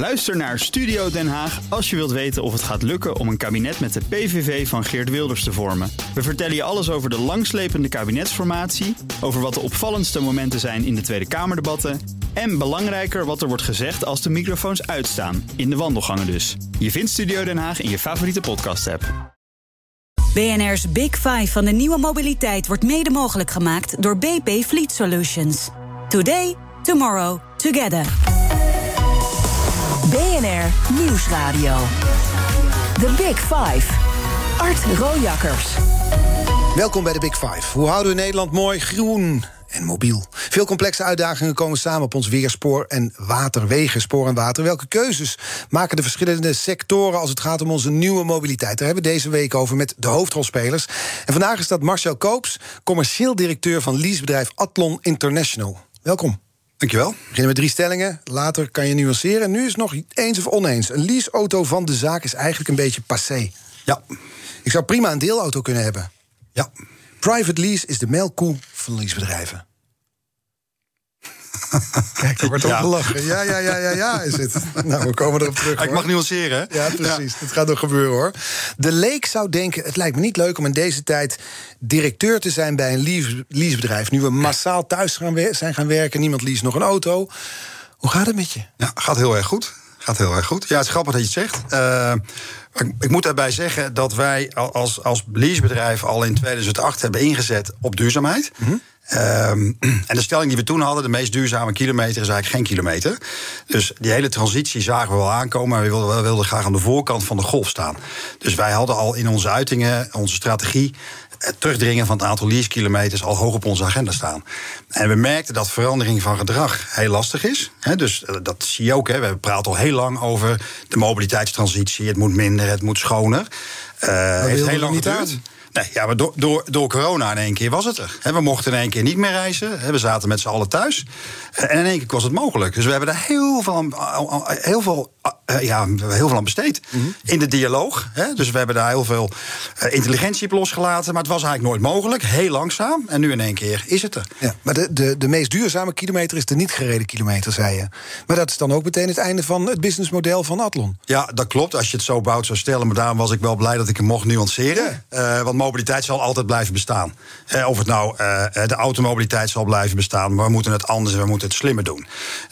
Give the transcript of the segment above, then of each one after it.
Luister naar Studio Den Haag als je wilt weten of het gaat lukken om een kabinet met de PVV van Geert Wilders te vormen. We vertellen je alles over de langslepende kabinetsformatie, over wat de opvallendste momenten zijn in de Tweede Kamerdebatten en belangrijker wat er wordt gezegd als de microfoons uitstaan, in de wandelgangen dus. Je vindt Studio Den Haag in je favoriete podcast-app. BNR's Big Five van de nieuwe mobiliteit wordt mede mogelijk gemaakt door BP Fleet Solutions. Today, tomorrow, together. BNR Nieuwsradio. The Big Five. Art Rojakkers. Welkom bij de Big Five. Hoe houden we Nederland mooi, groen en mobiel? Veel complexe uitdagingen komen samen op ons weerspoor en water, spoor en water. Welke keuzes maken de verschillende sectoren als het gaat om onze nieuwe mobiliteit? Daar hebben we deze week over met de hoofdrolspelers. En vandaag is dat Marcel Koops, commercieel directeur van leasebedrijf Atlon International. Welkom. Dankjewel. We beginnen met drie stellingen. Later kan je nuanceren. Nu is het nog eens of oneens. Een leaseauto van de zaak is eigenlijk een beetje passé. Ja. Ik zou prima een deelauto kunnen hebben. Ja. Private lease is de melkkoe van leasebedrijven. Kijk, er wordt Ja. gelachen. Ja, ja, ja, ja, ja, is het. Nou, we komen erop terug. Ik hoor. mag nuanceren, hè? Ja, precies. Dat gaat nog gebeuren hoor. De leek zou denken: het lijkt me niet leuk om in deze tijd directeur te zijn bij een lease- leasebedrijf. Nu we massaal thuis gaan zijn gaan werken, niemand lease nog een auto. Hoe gaat het met je? Ja, gaat heel erg goed. Gaat heel erg goed. Ja, het is grappig dat je het zegt. Eh, ik, ik moet daarbij zeggen dat wij al- als, als leasebedrijf al in 2008 hebben ingezet op duurzaamheid. Ehm, en de stelling die we toen hadden, de meest duurzame kilometer is eigenlijk geen kilometer. Dus die hele transitie zagen we wel aankomen, maar we wilden, we wilden graag aan de voorkant van de golf staan. Dus wij hadden al in onze uitingen, onze strategie, het terugdringen van het aantal leasekilometers al hoog op onze agenda staan. En we merkten dat verandering van gedrag heel lastig is. Hè, dus eh, dat zie je ook. Hè. We praten al heel lang over de mobiliteitstransitie. Het moet minder, het moet schoner. Eh heeft heel lang niet geduurd. aan. Nee, ja, maar door, door, door corona in één keer was het er. We mochten in één keer niet meer reizen. We zaten met z'n allen thuis. En in één keer was het mogelijk. Dus we hebben daar heel veel aan, heel veel, eh, ja, heel veel aan besteed. Mhm. In de dialoog. Dus we hebben daar heel veel eh, intelligentie op losgelaten. Maar het was eigenlijk nooit mogelijk. Heel langzaam. En nu in één keer is het er. Ja, maar de, de, de meest duurzame kilometer is de niet gereden kilometer, zei je. Maar dat is dan ook meteen het einde van het businessmodel van Atlon. Ja, dat klopt. Als je het zo bouwt, zou stellen. Maar daarom was ik wel blij dat ik hem mocht nuanceren. Eh, want mobiliteit zal altijd blijven bestaan. Eh, of het nou eh, de automobiliteit zal blijven bestaan. Maar we moeten het anders en we moeten het slimmer doen.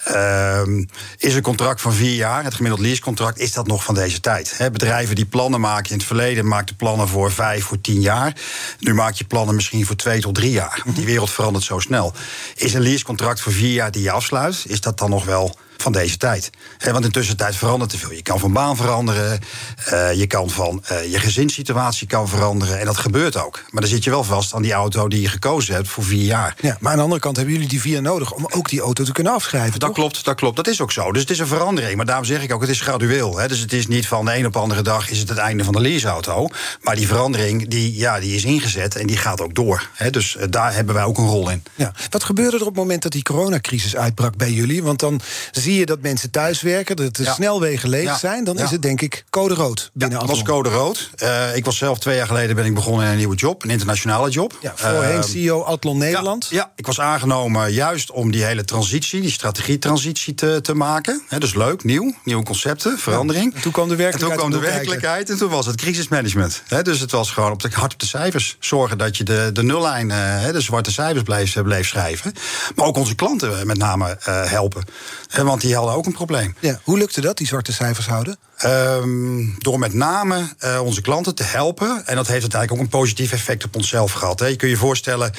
Ehm, is een contract van vier jaar, het gemiddeld leasecontract, is dat nog van deze tijd? Bedrijven die plannen maken in het verleden, maakten plannen voor vijf, voor tien jaar. Nu maak je plannen misschien voor twee tot drie jaar. Die wereld verandert zo snel. Is een leasecontract voor vier jaar die je afsluit, is dat dan nog wel van deze tijd. Want intussen tijd verandert te veel. Je kan van baan veranderen, eh, je kan van eh, je gezinssituatie kan veranderen. En dat gebeurt ook. Maar dan zit je wel vast aan die auto die je gekozen hebt voor vier jaar. Ja, maar aan de andere kant hebben jullie die vier nodig om ook die auto te kunnen afschrijven. Dat toch? klopt, dat klopt. Dat is ook zo. Dus het is een verandering. Maar daarom zeg ik ook, het is gradueel. Dus het is niet van de een op de andere dag is het het einde van de leaseauto. Maar die verandering, die, ja, die is ingezet en die gaat ook door. Dus eh, daar hebben wij ook een rol in. Ja. Wat gebeurde er op het moment dat die coronacrisis uitbrak bij jullie? Want dan zie je dat mensen thuiswerken, dat de Ja. snelwegen leeg Ja. zijn. Dan Ja. is het denk ik code rood binnen Ja, dat was code rood. Eh, ik was zelf twee jaar geleden ben ik begonnen in een nieuwe job, een internationale job. Ja, voorheen Ehm, CEO Atlon Nederland. Ja, ik was aangenomen juist om die hele transitie, die strategietransitie te, te maken. He, dus leuk, nieuw, nieuwe concepten, verandering. En toen kwam de En toen werkelijkheid kwam de werkelijkheid en toen was het crisismanagement. He, dus het was gewoon op de, hard op de cijfers. Zorgen dat je de, de nullijn, eh, de zwarte cijfers bleef, bleef schrijven. Maar ook onze klanten met name eh, helpen. Eh, want die hadden ook een probleem. Ja, hoe lukte dat, die zwarte cijfers houden? Ehm, door met name eh, onze klanten te helpen. En dat heeft uiteindelijk ook een positief effect op onszelf gehad. Hè. Je kunt je voorstellen,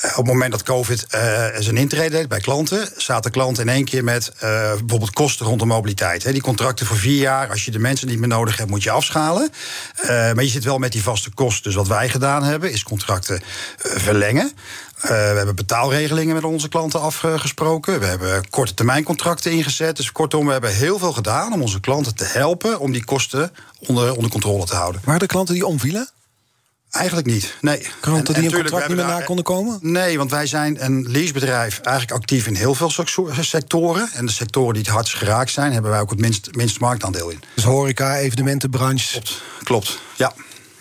eh, op het moment dat COVID eh, zijn intrede deed bij klanten, zaten klanten in één keer met bijvoorbeeld kosten rond de mobiliteit. Hè. Die contracten voor vier jaar, als je de mensen niet meer nodig hebt, moet je afschalen. Maar je zit wel met die vaste kosten. Dus wat wij gedaan hebben, is contracten verlengen. Eh, we hebben betaalregelingen met onze klanten afgesproken. We hebben korte termijn contracten ingezet. Dus kortom, we hebben heel veel gedaan om onze klanten te helpen om die kosten onder, onder controle te houden. Waren er klanten die omvielen? Eigenlijk niet. Nee. Klanten En- en die een contract niet meer na konden komen? Nee, want wij zijn een leasebedrijf eigenlijk actief in heel veel secto- sectoren. En de sectoren die het hardst geraakt zijn, hebben wij ook het minst, minst marktaandeel in. Dus horeca, evenementenbranche. Klopt. Klopt. Ja.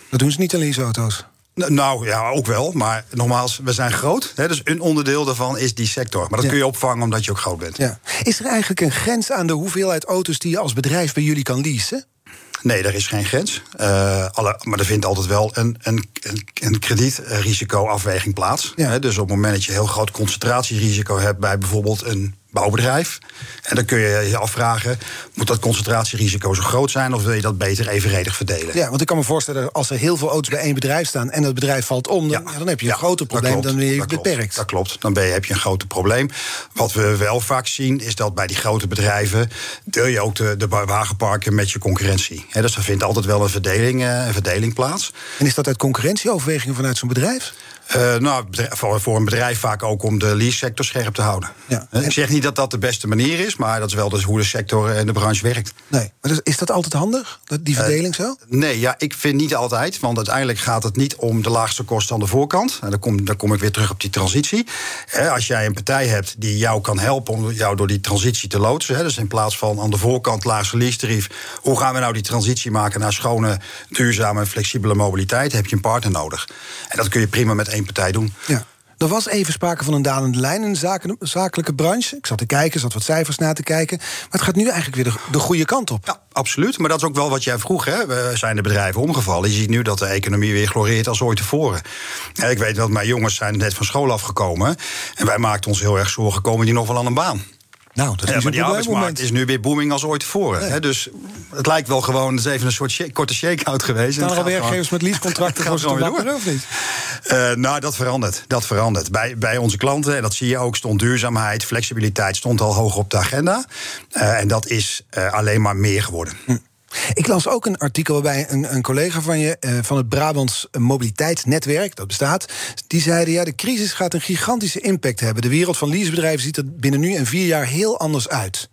Dat doen ze niet aan leaseauto's. Nou ja, ook wel. Maar nogmaals, we zijn groot. Hè, dus een onderdeel daarvan is die sector. Maar dat Ja. kun je opvangen omdat je ook groot bent. Ja. Is er eigenlijk een grens aan de hoeveelheid auto's die je als bedrijf bij jullie kan leasen? Nee, er is geen grens. Eh, alle, maar er vindt altijd wel een, een, een, een kredietrisicoafweging plaats. Ja. Hè, dus op het moment dat je heel groot concentratierisico hebt bij bijvoorbeeld een bouwbedrijf. En dan kun je je afvragen: moet dat concentratierisico zo groot zijn of wil je dat beter evenredig verdelen? Ja, want ik kan me voorstellen, als er heel veel auto's bij één bedrijf staan en dat bedrijf valt om, dan, ja, dan heb je een Ja, groter probleem klopt, dan ben je dat klopt, beperkt. dat klopt. Dan ben je, heb je een groter probleem. Wat we wel vaak zien, is dat bij die grote bedrijven deel je ook de, de wagenparken met je concurrentie. Hè, dus er vindt altijd wel een verdeling, eh, een verdeling plaats. En is dat uit concurrentieoverwegingen vanuit zo'n bedrijf? Eh, nou, voor, voor een bedrijf vaak ook om de lease-sector scherp te houden. Ja. Eh, Ik zeg niet dat dat de beste manier is, maar dat is wel dus hoe de sector en de branche werkt. Nee. Maar dus- is dat altijd handig, die verdeling zo? Nee, ja, ik vind niet altijd. Want uiteindelijk gaat het niet om de laagste kosten aan de voorkant. En dan kom, dan kom ik weer terug op die transitie. Als jij een partij hebt die jou kan helpen om jou door die transitie te loodsen. Dus in plaats van aan de voorkant laagste lease-tarief. Hoe gaan we nou die transitie maken naar schone, duurzame en flexibele mobiliteit? Heb je een partner nodig. En dat kun je prima met één partij doen. Ja. Er was even sprake van een dalende lijn in de zaken- zakelijke branche. Ik zat te kijken, zat wat cijfers na te kijken. Maar het gaat nu eigenlijk weer de, de goede kant op. Ja, absoluut. Maar dat is ook wel wat jij vroeg. Hè? We zijn de bedrijven omgevallen. Je ziet nu dat de economie weer gloreert als ooit tevoren. Ik weet dat mijn jongens zijn net van school afgekomen. En wij maakten ons heel erg zorgen, komen die nog wel aan een baan? Nou, dat is Ja, maar zo'n die arbeidsmarkt is nu weer booming als ooit tevoren. Hè? Dus het lijkt wel gewoon, het is even een soort shake- korte shake-out geweest. Staan er al werkgevers met leasecontracten voor gewoon weer wapperen, of niet? eh, nou, dat verandert. Dat verandert. Bij, bij onze klanten, en dat zie je ook, stond duurzaamheid, flexibiliteit stond al hoog op de agenda. Eh, en dat is eh, alleen maar meer geworden. Ik las ook een artikel waarbij een, een collega van je eh, van het Brabants Mobiliteitsnetwerk, dat bestaat, die zeiden: ja, de crisis gaat een gigantische impact hebben. De wereld van leasebedrijven ziet er binnen nu en vier jaar heel anders uit.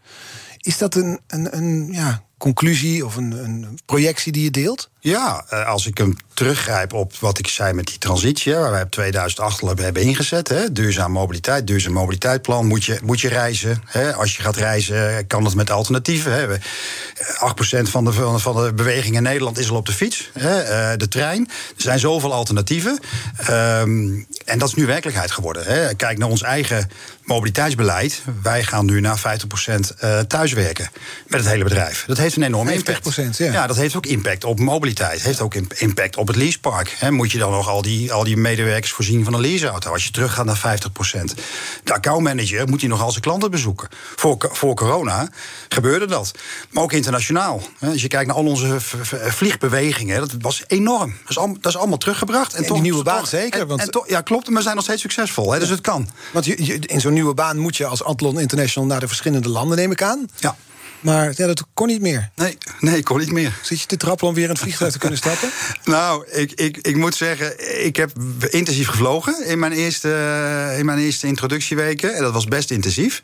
Is dat een, een, een ja, conclusie of een, een projectie die je deelt? Ja, eh, als ik hem teruggrijp op wat ik zei met die transitie, waar wij op 2008 al hebben ingezet, hè, duurzaam mobiliteit, duurzaam mobiliteitsplan, moet je, moet je reizen. Hè, als je gaat reizen, kan dat met alternatieven. Hè. We- 8% van de, van de- van de beweging in Nederland is al op de fiets, hè, eh, de trein. Er zijn zoveel alternatieven. Ehm, en dat is nu werkelijkheid geworden. Hè. Kijk naar ons eigen mobiliteitsbeleid. Wij gaan nu naar 50% eh, thuiswerken met het hele bedrijf. Dat heeft een enorme impact. 50%, ja. ja, dat heeft ook impact op mobiliteit. Heeft ook imp- impact op het leasepark. Moet je dan nog al die, al die medewerkers voorzien van een leaseauto? Als je teruggaat naar 50%. De accountmanager moet hij nog al zijn klanten bezoeken. Voor, voor corona gebeurde dat. Maar ook internationaal. Als je kijkt naar al onze vliegbewegingen, dat was enorm. Dat is, al, dat is allemaal teruggebracht. En die nieuwe baan zeker, En, want- en ja, klopt. Maar we zijn nog steeds succesvol. Dus het kan. Want je, je- in zo'n nieuwe baan moet je als Athlon International naar de verschillende landen, neem ik aan. Ja. Maar ja, dat kon niet meer. Nee, nee, kon niet meer. Zit je te trappelen om weer in het vliegtuig te kunnen stappen? Nou, ik, ik, ik moet zeggen, ik heb intensief gevlogen in mijn eerste, in mijn eerste introductieweken. En dat was best intensief.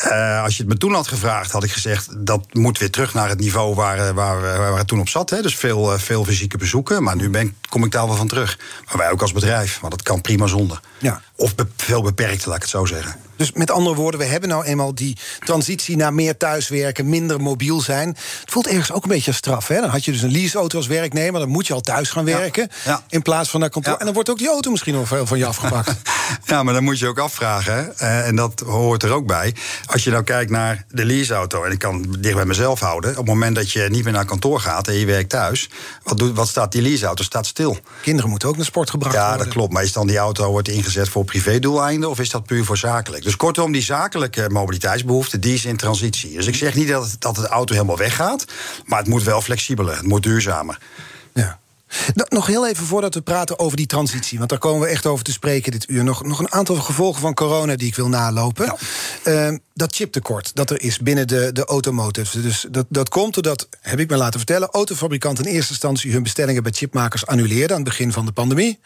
Eh, als je het me toen had gevraagd, had ik gezegd... dat moet weer terug naar het niveau waar, eh, waar, we- waar het toen op zat. Hè. Dus veel, eh, veel fysieke bezoeken. Maar nu ben, kom ik daar wel van terug. Maar wij ook als bedrijf, want dat kan prima zonder. Ja. Of be- veel beperkter, laat ik het zo zeggen. Dus met andere woorden, we hebben nou eenmaal die transitie naar meer thuiswerken, minder mobiel zijn. Het voelt ergens ook een beetje als straf. Hè? Dan had je dus een leaseauto als werknemer, dan moet je al thuis gaan werken. ja. In plaats van naar kantoor. Ja. En dan wordt ook die auto misschien nog veel van je afgepakt. Ja, maar dan moet je ook afvragen, hè, eh, en dat hoort er ook bij. Als je nou kijkt naar de leaseauto, en ik kan het dicht bij mezelf houden... op het moment dat je niet meer naar kantoor gaat en je werkt thuis... wat, doet, wat staat die leaseauto? Staat stil. Kinderen moeten ook naar sport gebracht Ja, worden. dat klopt. Maar is dan die auto wordt ingezet voor privédoeleinden... of is dat puur voor zakelijk? Dus kortom, die zakelijke mobiliteitsbehoefte, die is in transitie. Dus ik zeg niet dat, het- dat de auto helemaal weggaat... maar het moet wel flexibeler, het moet duurzamer. Ja. Nog heel even voordat we praten over die transitie, want daar komen we echt over te spreken dit uur. Nog, nog een aantal gevolgen van corona die ik wil nalopen. Ehm, dat chiptekort dat er is binnen de, de automotive. Dus dat, dat komt doordat, heb ik me laten vertellen, autofabrikanten in eerste instantie hun bestellingen bij chipmakers annuleerden aan het begin van de pandemie.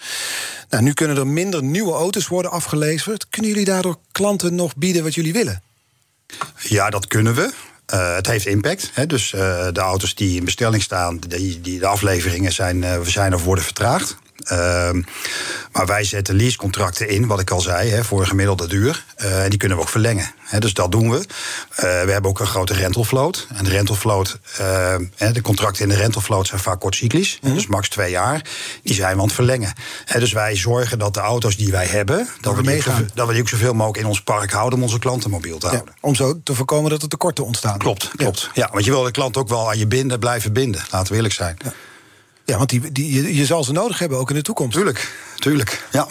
Nou, nu kunnen er minder nieuwe auto's worden afgeleverd. Kunnen jullie daardoor klanten nog bieden wat jullie willen? Ja, dat kunnen we. Eh, het heeft impact. Hè? Dus eh, de auto's die in bestelling staan, die, die, de afleveringen zijn, eh, zijn of worden vertraagd. Ehm, maar wij zetten leasecontracten in, wat ik al zei, hè, voor een gemiddelde duur. Eh, en die kunnen we ook verlengen. Hè, dus dat doen we. Eh, we hebben ook een grote rentalvloot. En de rentalvloot, uh, de contracten in de rentalvloot zijn vaak kortcyclisch. Mm Dus max twee jaar. Die zijn we aan het verlengen. Hè, dus wij zorgen dat de auto's die wij hebben, dat, we, die ook, dat we die ook zoveel mogelijk in ons park houden om onze klanten mobiel te houden. om zo te voorkomen dat er tekorten ontstaan. Klopt, klopt. Ja. want je wil de klant ook wel aan je binden, blijven binden. Laten we eerlijk zijn. Ja. Ja, want die, die, je, je zal ze nodig hebben, ook in de toekomst. Tuurlijk, tuurlijk, ja.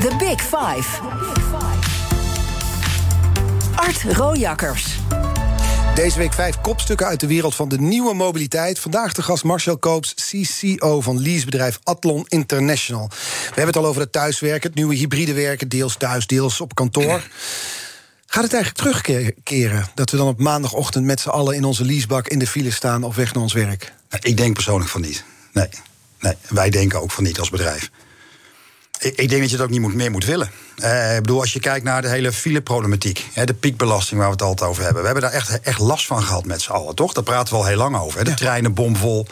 The Big Five. Art Rojakkers. Deze week vijf kopstukken uit de wereld van de nieuwe mobiliteit. Vandaag de gast Marcel Koops, CCO van leasebedrijf Atlon International. We hebben het al over het thuiswerken, het nieuwe hybride werken, deels thuis, deels op kantoor. Gaat het eigenlijk terugkeren dat we dan op maandagochtend met z'n allen in onze leasebak in de file staan of weg naar ons werk? Ik denk persoonlijk van niet. Nee, nee. wij denken ook van niet als bedrijf. Ik, denk dat je het ook niet meer moet willen. Uh, ik bedoel, als je kijkt naar de hele fileproblematiek, hè, de piekbelasting waar we het altijd over hebben. We hebben daar echt, echt last van gehad met z'n allen, toch? Daar praten we al heel lang over. Hè. De treinen bomvol.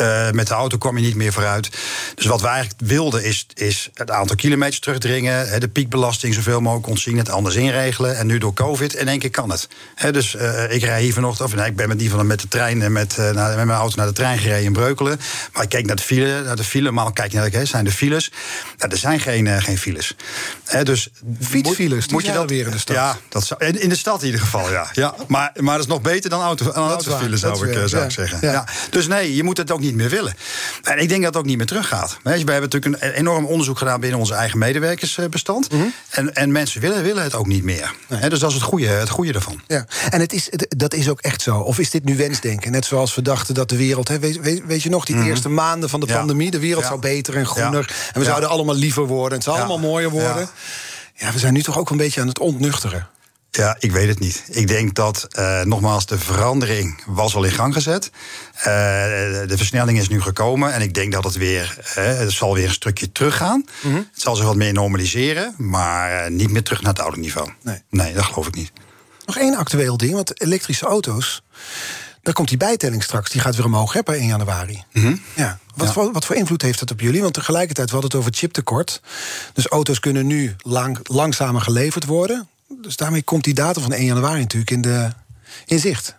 Uh, met de auto kwam je niet meer vooruit. Dus wat wij eigenlijk wilden is, is het aantal kilometers terugdringen. Hè, de piekbelasting zoveel mogelijk ontzien. Het anders inregelen. En nu door COVID in één keer kan het. Hè, dus uh, ik rij hier vanochtend, of nee, ik ben met, die van, met de trein en met, met mijn auto naar de trein gereden in Breukelen. Maar ik keek naar de file. Naar de file. Normaal kijk naar de, zijn de files. Nou, er zijn geen, geen files. Hè, dus Fietsfiles, moet je dat weer in de stad? Ja, dat zou, in de stad in ieder geval, ja. ja maar, maar dat is nog beter dan auto, autofiles, zou, ik, eh, zou ik zeggen. Ja. Dus nee, je moet het ook niet meer willen. En ik denk dat het ook niet meer teruggaat. We hebben natuurlijk een enorm onderzoek gedaan binnen onze eigen medewerkersbestand. Mm en, en mensen willen, willen het ook niet meer. dus dat is het goede, het goede ervan. Ja. En het is, dat is ook echt zo. Of is dit nu wensdenken? Net zoals we dachten dat de wereld... Hè, weet, weet, je nog, die mhm. eerste maanden van de pandemie... de wereld zou beter en groener. En we zouden allemaal liever worden. Het zou allemaal mooier worden. Ja, we zijn nu toch ook een beetje aan het ontnuchteren. Ja, ik weet het niet. Ik denk dat, uh, nogmaals, de verandering was al in gang gezet. Uh, de versnelling is nu gekomen en ik denk dat het weer, uh, het zal weer een stukje teruggaan. Mm -hmm. Het zal zich wat meer normaliseren, maar niet meer terug naar het oude niveau. Nee. nee, dat geloof ik niet. Nog één actueel ding, want elektrische auto's, daar komt die bijtelling straks, die gaat weer omhoog hè, per 1 januari. Mm -hmm. Ja. Wat, Voor, wat voor invloed heeft dat op jullie? Want tegelijkertijd, we hadden het over chiptekort. Dus auto's kunnen nu lang, langzamer geleverd worden. Dus daarmee komt die datum van 1 januari natuurlijk in, de, in zicht.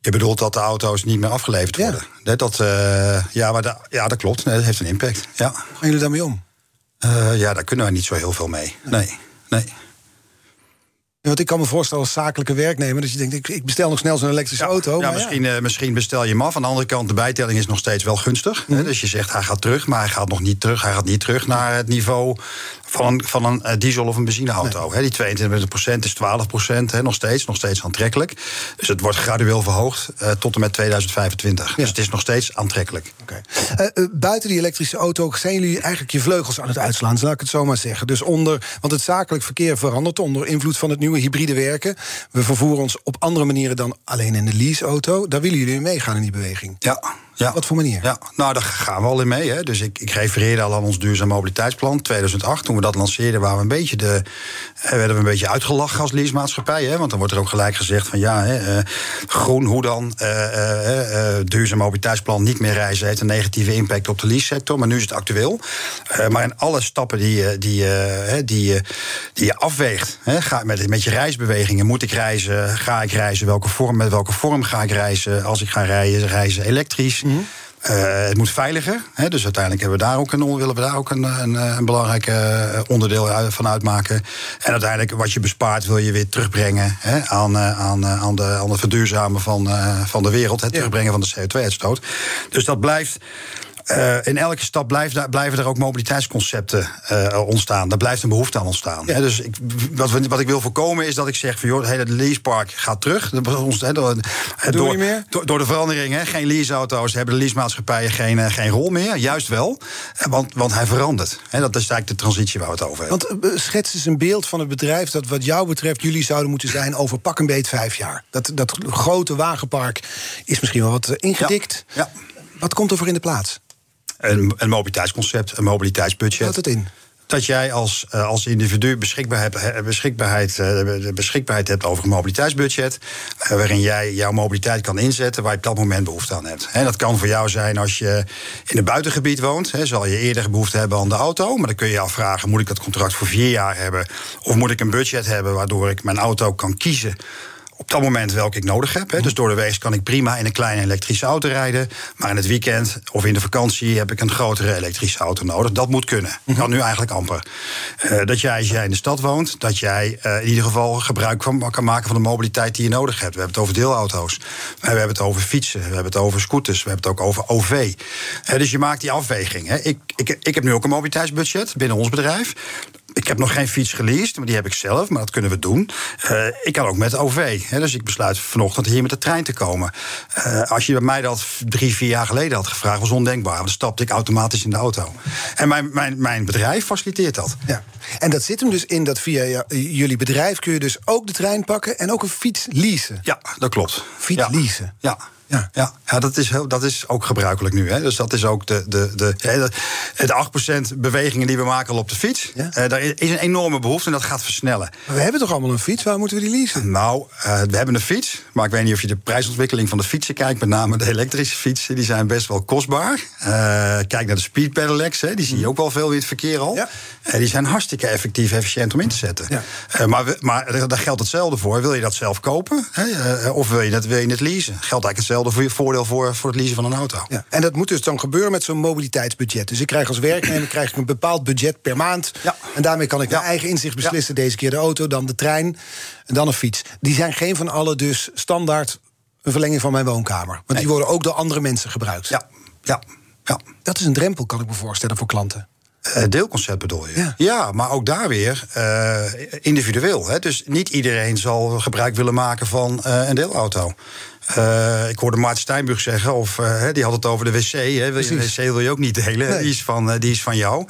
Je bedoelt dat de auto's niet meer afgeleverd worden? Ja, dat, uh, ja, maar ja dat klopt. dat heeft een impact. Ja. Gaan jullie daarmee om? Uh, ja, daar kunnen we niet zo heel veel mee. Nee, nee. Want ik kan me voorstellen als zakelijke werknemer... dat je denkt, ik bestel nog snel zo'n elektrische auto. Ja, misschien, ja. Uh, misschien bestel je hem af. Aan de andere kant, de bijtelling is nog steeds wel gunstig. Mm -hmm. Dus je zegt, hij gaat terug, maar hij gaat nog niet terug. Hij gaat niet terug naar het niveau van een, van een uh, diesel- of een benzineauto. Nee. He, die 22% is 12%, he, nog steeds, nog steeds aantrekkelijk. Dus het wordt gradueel verhoogd uh, tot en met 2025. Ja. Dus het is nog steeds aantrekkelijk. Okay. Uh, buiten die elektrische auto zijn jullie eigenlijk je vleugels aan het uitslaan, zal ik het zo maar zeggen. Dus onder, want het zakelijk verkeer verandert onder invloed van het nieuwe hybride werken. We vervoeren ons op andere manieren dan alleen in de leaseauto. Daar willen jullie meegaan in die beweging. Ja. Ja. Wat voor manier? Ja, nou, daar gaan we al in mee. Hè. Dus ik, ik refereerde al aan ons duurzaam mobiliteitsplan 2008. Toen we dat lanceerden, waren we een beetje de, eh, werden we een beetje uitgelachen als leasemaatschappij. Hè. Want dan wordt er ook gelijk gezegd van ja, hè, uh, groen, hoe dan? Uh, duurzaam mobiliteitsplan niet meer reizen heeft een negatieve impact op de lease-sector. Maar nu is het actueel. maar in alle stappen die, die, die, die je afweegt, hè, ga, met, met je reisbewegingen, moet ik reizen, ga ik reizen, welke vorm, met welke vorm ga ik reizen? Als ik ga reizen, reizen elektrisch. Uh, het moet veiliger. Hè, dus uiteindelijk hebben we daar ook een, willen we daar ook een, een, een belangrijk uh, onderdeel van uitmaken. En uiteindelijk wat je bespaart wil je weer terugbrengen hè, aan, uh, aan, aan, de, aan het verduurzamen van, van de wereld. Het terugbrengen van de CO2-uitstoot. Dus dat blijft. Uh, in elke stap blijft, blijven er ook mobiliteitsconcepten uh, ontstaan. Daar blijft een behoefte aan ontstaan. Ja. dus ik, wat, wat, ik wil voorkomen is dat ik zeg: van, joh, het hele leasepark gaat terug. Ons, he, door, door, door, door, de verandering, he, geen leaseauto's, hebben de leasemaatschappijen geen, geen rol meer. Juist wel, want, want hij verandert. Dat is eigenlijk de transitie waar we het over hebben. Want schets eens een beeld van het bedrijf dat, wat jou betreft, jullie zouden moeten zijn over pak een beet vijf jaar. Dat, dat grote wagenpark is misschien wel wat ingedikt. Ja. Ja. Wat komt er voor in de plaats? Een, een mobiliteitsconcept, een mobiliteitsbudget. Wat het in? dat jij als, uh, als individu beschikbaarheid, beschikbaarheid, uh, beschikbaarheid hebt over een mobiliteitsbudget. Waarin jij jouw mobiliteit kan inzetten waar je op dat moment behoefte aan hebt. He, dat kan voor jou zijn als je in een buitengebied woont. He, zal je eerder behoefte hebben aan de auto. Maar dan kun je je afvragen: moet ik dat contract voor vier jaar hebben? Of moet ik een budget hebben waardoor ik mijn auto kan kiezen? Op dat moment welke ik nodig heb. Hè. Dus door de week kan ik prima in een kleine elektrische auto rijden. Maar in het weekend of in de vakantie heb ik een grotere elektrische auto nodig. Dat moet kunnen. Mhm. Kan nu eigenlijk amper. Uh, dat jij, als jij in de stad woont, dat jij uh, in ieder geval gebruik van, kan maken van de mobiliteit die je nodig hebt. We hebben het over deelauto's. We hebben het over fietsen. We hebben het over scooters. We hebben het ook over OV. Uh, dus je maakt die afweging. Hè. Ik, ik, ik heb nu ook een mobiliteitsbudget binnen ons bedrijf. Ik heb nog geen fiets geleased, maar die heb ik zelf, maar dat kunnen we doen. Uh, ik kan ook met OV. Hè, dus ik besluit vanochtend hier met de trein te komen. Uh, als je bij mij dat drie, vier jaar geleden had gevraagd, was ondenkbaar. Dan stapte ik automatisch in de auto. En mijn, mijn, mijn bedrijf faciliteert dat. Ja. En dat zit hem dus in dat via jullie bedrijf kun je dus ook de trein pakken en ook een fiets leasen. Ja, dat klopt. Fiets ja. leasen. Ja. Ja, ja, ja dat, is heel, dat is ook gebruikelijk nu. Hè. Dus dat is ook de, de, de, de 8% bewegingen die we maken al op de fiets. Ja? Uh, daar is een enorme behoefte en dat gaat versnellen. Maar we hebben toch allemaal een fiets? Waar moeten we die leasen? Nou, uh, we hebben een fiets. Maar ik weet niet of je de prijsontwikkeling van de fietsen kijkt. Met name de elektrische fietsen. Die zijn best wel kostbaar. Uh, kijk naar de speed pedelecs. Hè, die zie je ook wel veel in het verkeer al. Ja. die zijn hartstikke effectief, efficiënt om in te zetten. Ja. maar, we, maar daar geldt hetzelfde voor. Wil je dat zelf kopen? Hè? of wil je, dat, wil je het leasen? Geldt eigenlijk hetzelfde hetzelfde voordeel voor, voor het leasen van een auto. Ja. En dat moet dus dan gebeuren met zo'n mobiliteitsbudget. Dus ik krijg als werknemer krijg ik een bepaald budget per maand. Ja. En daarmee kan ik ja. eigen inzicht beslissen. Deze keer de auto, dan de trein en dan een fiets. Die zijn geen van alle dus standaard een verlenging van mijn woonkamer. Want die worden ook door andere mensen gebruikt. Ja, ja, ja. Dat is een drempel, kan ik me voorstellen, voor klanten. Uh, deelconcept bedoel je? Ja. ja, maar ook daar weer uh, individueel. Hè? Dus niet iedereen zal gebruik willen maken van uh, een deelauto. Uh, ik hoorde Maart Steinburg zeggen, of uh, die had het over de wc. Hè. De wc wil je ook niet delen, nee. die, is van, uh, die is van jou.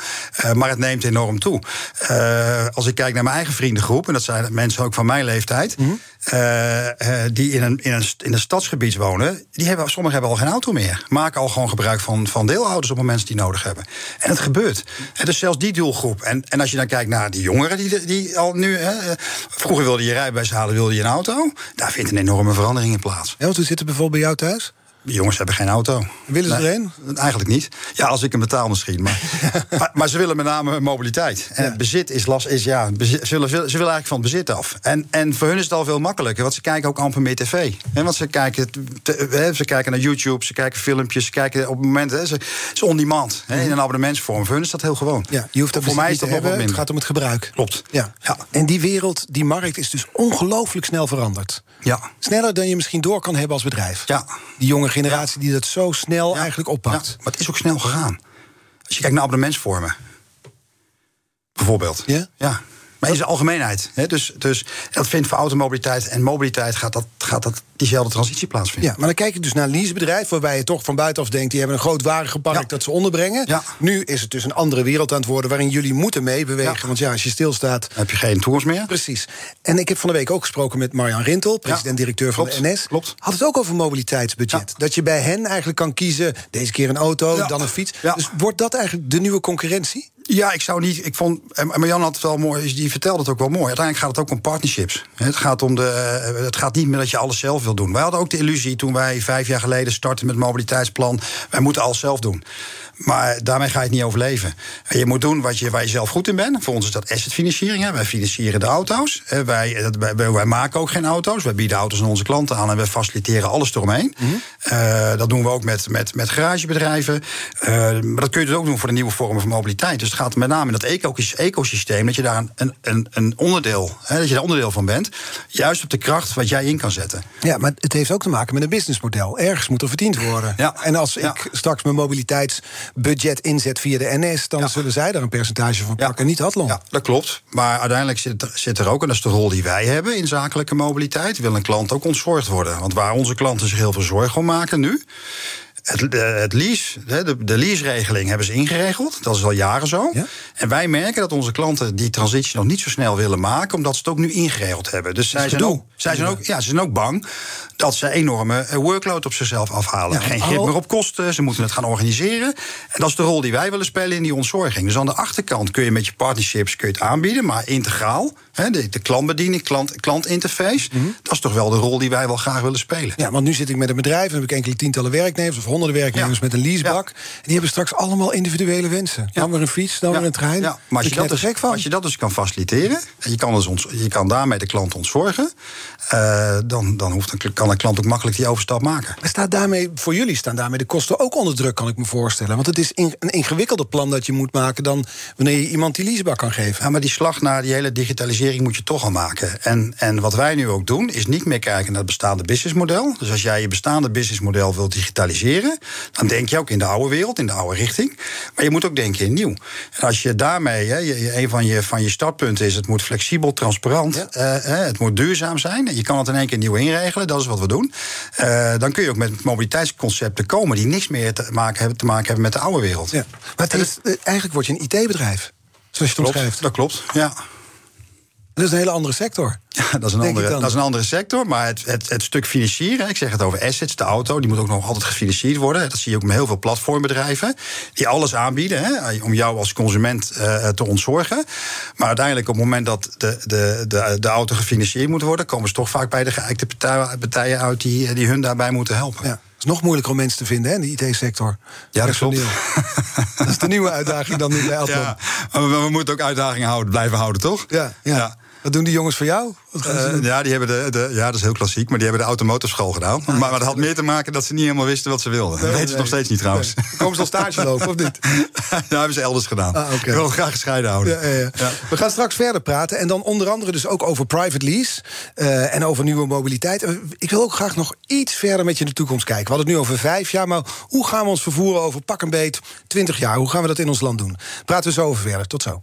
maar het neemt enorm toe. als ik kijk naar mijn eigen vriendengroep, en dat zijn mensen ook van mijn leeftijd. Mm -hmm. die in een, in, een, in een stadsgebied wonen, die hebben, sommigen hebben al geen auto meer. Maken al gewoon gebruik van, van deelhouders op momenten die nodig hebben. En het gebeurt. En dus zelfs die doelgroep. En, en als je dan kijkt naar die jongeren die, die al nu. vroeger wilde je rijbewijs halen, wilde je een auto. Daar vindt een enorme verandering in plaats. Want hoe zit bijvoorbeeld bij jou thuis? Die jongens hebben geen auto. Willen ze nee, er Eigenlijk niet. Ja, als ik hem betaal misschien. Maar, maar, maar, ze willen met name mobiliteit. En ja. het bezit is last. Is, ja, bezit, ze, willen, ze willen eigenlijk van het bezit af. En, en voor hun is het al veel makkelijker. Want ze kijken ook amper meer tv. He, want ze kijken, te, ze kijken naar YouTube, ze kijken filmpjes, ze kijken op het moment. He, ze, is on demand. He, in een abonnementsvorm. Voor hun is dat heel gewoon. Ja, je hoeft dat voor mij is dat te hebben. Het gaat om het gebruik. Klopt. Ja. ja. En die wereld, die markt is dus ongelooflijk snel veranderd. Ja. Sneller dan je misschien door kan hebben als bedrijf. Ja. Die jonge generatie die dat zo snel eigenlijk oppakt. Maar het is ook snel gegaan. Als je kijkt naar abonnementsvormen. Bijvoorbeeld. Ja? Ja. Maar in zijn algemeenheid. Hè? Dus, dus dat vindt voor automobiliteit en mobiliteit gaat dat, gaat dat diezelfde transitie plaatsvinden. Ja, maar dan kijk je dus naar een leasebedrijf... waarbij je toch van buitenaf denkt... die hebben een groot warengepark ja. dat ze onderbrengen. Ja. Nu is het dus een andere wereld aan het worden... waarin jullie moeten meebewegen. Ja. Want ja, als je stilstaat... Dan heb je geen tours meer. Precies. En ik heb van de week ook gesproken met Marjan Rintel... president-directeur van Klopt. de NS. Klopt. Had het ook over mobiliteitsbudget. Dat je bij hen eigenlijk kan kiezen... deze keer een auto, dan een fiets. Dus wordt dat eigenlijk de nieuwe concurrentie? Ja, ik zou niet. Ik vond. En Marjan had het wel mooi. Die vertelde het ook wel mooi. Uiteindelijk gaat het ook om partnerships. Het gaat, om de, het gaat niet meer dat je alles zelf wil doen. Wij hadden ook de illusie toen wij vijf jaar geleden startten met mobiliteitsplan. Wij moeten alles zelf doen. Maar daarmee ga je het niet overleven. Je moet doen wat je, waar je zelf goed in bent. Voor ons is dat assetfinanciering. Wij financieren de auto's. Wij, wij, wij, maken ook geen auto's. Wij bieden auto's aan onze klanten aan en we faciliteren alles eromheen. Mm -hmm. uh, dat doen we ook met, met, met garagebedrijven. Uh, maar dat kun je dus ook doen voor de nieuwe vormen van mobiliteit. Dus het gaat met name in dat ecosysteem dat je daar een, een, een onderdeel, hè, dat je daar onderdeel van bent. Juist op de kracht wat jij in kan zetten. Ja, maar het heeft ook te maken met een businessmodel. Ergens moet er verdiend worden. Ja. En als Ja. ik straks mijn mobiliteitsbudget inzet via de NS, dan Ja. zullen zij daar een percentage van Ja. pakken, niet Hadlon. Ja, dat klopt. Maar uiteindelijk zit er, zit er ook, en dat is de rol die wij hebben in zakelijke mobiliteit, wil een klant ook ontzorgd worden. Want waar onze klanten zich heel veel zorgen om maken nu. Het, eh, het lease, de, de lease-regeling hebben ze ingeregeld. Dat is al jaren zo. Ja? En wij merken dat onze klanten die transitie nog niet zo snel willen maken, omdat ze het ook nu ingeregeld hebben. Dus zij, zijn ook, zij, zijn ook, ja, ze zijn ook bang dat ze enorme eh, workload op zichzelf afhalen. Ja, Geen grip meer op kosten, ze moeten het gaan organiseren. En dat is de rol die wij willen spelen in die ontzorging. Dus aan de achterkant kun je met je partnerships kun je het aanbieden, maar integraal. De, de klantbediening, klant, klantinterface. Dat is toch wel de rol die wij wel graag willen spelen. Mhm. Ja, want nu zit ik met een bedrijf en heb ik enkele tientallen werknemers of honderden werknemers Ja. met een leasebak. En die hebben straks allemaal individuele wensen. Dan weer een fiets, dan weer een trein. Ja, maar als je, dat dus, als je dat dus kan faciliteren... en je kan, dus ons, je kan daarmee de klant ontzorgen... eh, dan, dan hoeft een, kan een klant ook makkelijk die overstap maken. Maar staat daarmee, voor jullie staan daarmee de kosten ook onder druk, kan ik me voorstellen. Want het is in- een ingewikkelder plan dat je moet maken dan wanneer je iemand die leasebak kan geven. Ja, maar die slag naar die hele digitalisering moet je toch al maken. En, en wat wij nu ook doen, is niet meer kijken naar het bestaande businessmodel. Dus als jij je bestaande businessmodel wilt digitaliseren... dan denk je ook in de oude wereld, in de oude richting. Maar je moet ook denken in nieuw. En als je daarmee, hè, je, een van je, van je startpunten is... het moet flexibel, transparant, Ja. eh, het moet duurzaam zijn. Je kan het in één keer nieuw inregelen, dat is wat we doen. Eh, dan kun je ook met mobiliteitsconcepten komen... die niks meer te maken hebben, te maken hebben met de oude wereld. Ja. Maar het is, eh, eigenlijk word je een IT-bedrijf, zoals je het omschrijft. Dat klopt, ja. Dat is een hele andere sector. Ja, dat is een, Denk andere, dat is een andere sector. Maar het, het, het stuk financieren, ik zeg het over assets, de auto, die moet ook nog altijd gefinancierd worden. Dat zie je ook met heel veel platformbedrijven. Die alles aanbieden hè, om jou als consument eh, te ontzorgen. Maar uiteindelijk, op het moment dat de, de, de, de auto gefinancierd moet worden, komen ze toch vaak bij de geëikte partijen, uit die, die hun daarbij moeten helpen. Ja. Het is nog moeilijker om mensen te vinden hè, in de IT-sector. Ja, dat klopt. Dat is de nieuwe uitdaging dan nu bij. Ja, maar we, we moeten ook uitdagingen houden, blijven houden, toch? Ja, ja. Wat doen die jongens voor jou? Eh, ja, die hebben de, de, ja, dat is heel klassiek, maar die hebben de automotorschool gedaan. maar, maar dat had meer te maken dat ze niet helemaal wisten wat ze wilden. dat weten ze nog steeds niet trouwens. Nee. Komen ze al stage lopen of niet? ja, hebben ze elders gedaan. Ah, oké. Ik wil graag gescheiden houden. Ja, ja, ja. We gaan straks verder praten. En dan onder andere dus ook over private lease. eh, en over nieuwe mobiliteit. En Ik wil ook graag nog iets verder met je in de toekomst kijken. We hadden het nu over vijf jaar. Maar hoe gaan we ons vervoeren over pak een beet 20 jaar? Hoe gaan we dat in ons land doen? Praten we zo over verder. Tot zo.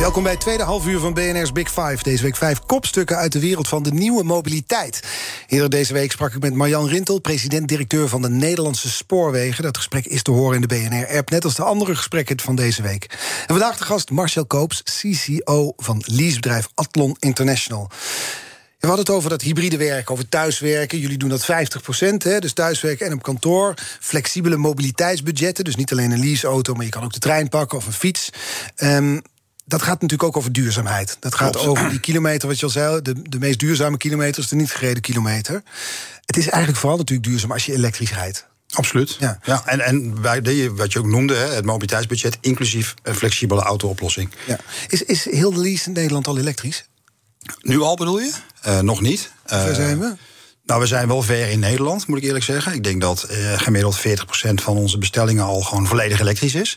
Welkom bij het tweede halfuur van BNR's Big Five. Deze week vijf kopstukken uit de wereld van de nieuwe mobiliteit. Eerder deze week sprak ik met Marjan Rintel, president-directeur van de Nederlandse Spoorwegen. Dat gesprek is te horen in de BNR-app, net als de andere gesprekken van deze week. En vandaag de gast Marcel Koops, CCO van leasebedrijf Athlon International. We hadden het over dat hybride werken, over thuiswerken. Jullie doen dat 50% hè, dus thuiswerken en op kantoor. Flexibele mobiliteitsbudgetten, dus niet alleen een leaseauto... maar je kan ook de trein pakken of een fiets. Ehm, dat gaat natuurlijk ook over duurzaamheid. Dat gaat Klopt. over die kilometer, wat je al zei... de, de meest duurzame kilometer is de niet gereden kilometer. Het is eigenlijk vooral natuurlijk duurzaam als je elektrisch rijdt. Absoluut. Ja. Ja. en, en bij wat je ook noemde, het mobiliteitsbudget, inclusief een flexibele auto-oplossing. Ja. Is, is heel de lease in Nederland al elektrisch? Nu al bedoel je? Eh, nog niet. Waar Eh, zijn we? Nou, we zijn wel ver in Nederland, moet ik eerlijk zeggen. Ik denk dat eh, gemiddeld 40% van onze bestellingen al gewoon volledig elektrisch is.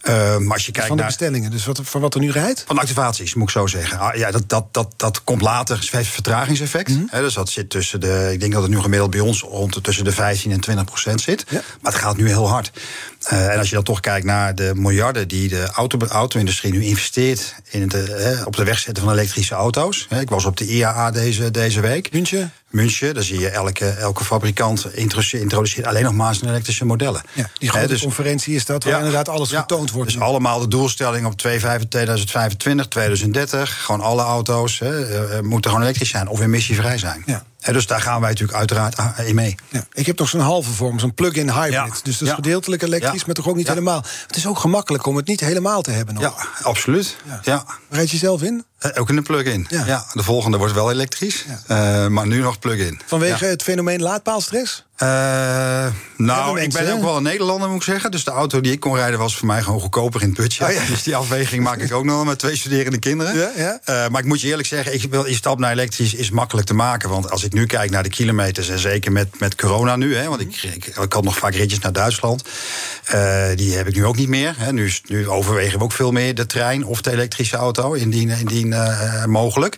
Eh, maar als je kijkt Mhm. Van de naar. bestellingen, dus wat, van wat er nu rijdt? Van activaties, moet ik zo zeggen. Ah, ja, dat, dat, dat, dat komt later. Het heeft een vertragingseffect. Mhm. Dus dat zit tussen de. Ik denk dat het nu gemiddeld bij ons rond de, tussen de 15 en 20 procent zit. Ja. Maar het gaat nu heel hard. Eh, en als je dan toch kijkt naar de miljarden die de auto, auto-industrie nu investeert in het, eh, op de wegzetten van elektrische auto's. Ik was op de IAA deze, deze week. München? München, daar zie je elke, elke fabrikant introduce- introduceert alleen nog maar zijn elektrische modellen. Ja, die grote dus- conferentie is dat, waar ja. inderdaad alles Ja. getoond wordt. Dus nu. allemaal de doelstelling op 2025, 2030. Gewoon alle auto's eh, moeten gewoon elektrisch zijn of emissievrij zijn. Ja. Dus daar gaan wij natuurlijk uiteraard in mee. Ja, ik heb toch zo'n halve vorm, zo'n plug-in hybrid. Ja. Dus dat is Ja. gedeeltelijk elektrisch, maar toch ook niet helemaal. Het is ook gemakkelijk om het niet helemaal te hebben nog. Ja, absoluut. Ja. Ja. Rijd je zelf in? Eh, Ook in de plug-in. Ja. Ja. de volgende wordt wel elektrisch, Ja. eh, maar nu nog plug-in. Vanwege Ja. het fenomeen laadpaalstress? Eh, Nou, ik ben ook wel een Nederlander, moet ik zeggen. Dus de auto die ik kon rijden was voor mij gewoon goedkoper in het budget. Oh. Dus die afweging maak ik ook nog met twee studerende kinderen. Maar ik moet je eerlijk zeggen, ik wil, je stap naar elektrisch is makkelijk te maken. Want als ik nu kijk naar de kilometers, en zeker met, met corona nu... Hè, want ik, ik, ik had nog vaak ritjes naar Duitsland. die heb ik nu ook niet meer. Hè. Nu, nu overwegen we ook veel meer de trein of de elektrische auto, indien, indien eh, mogelijk.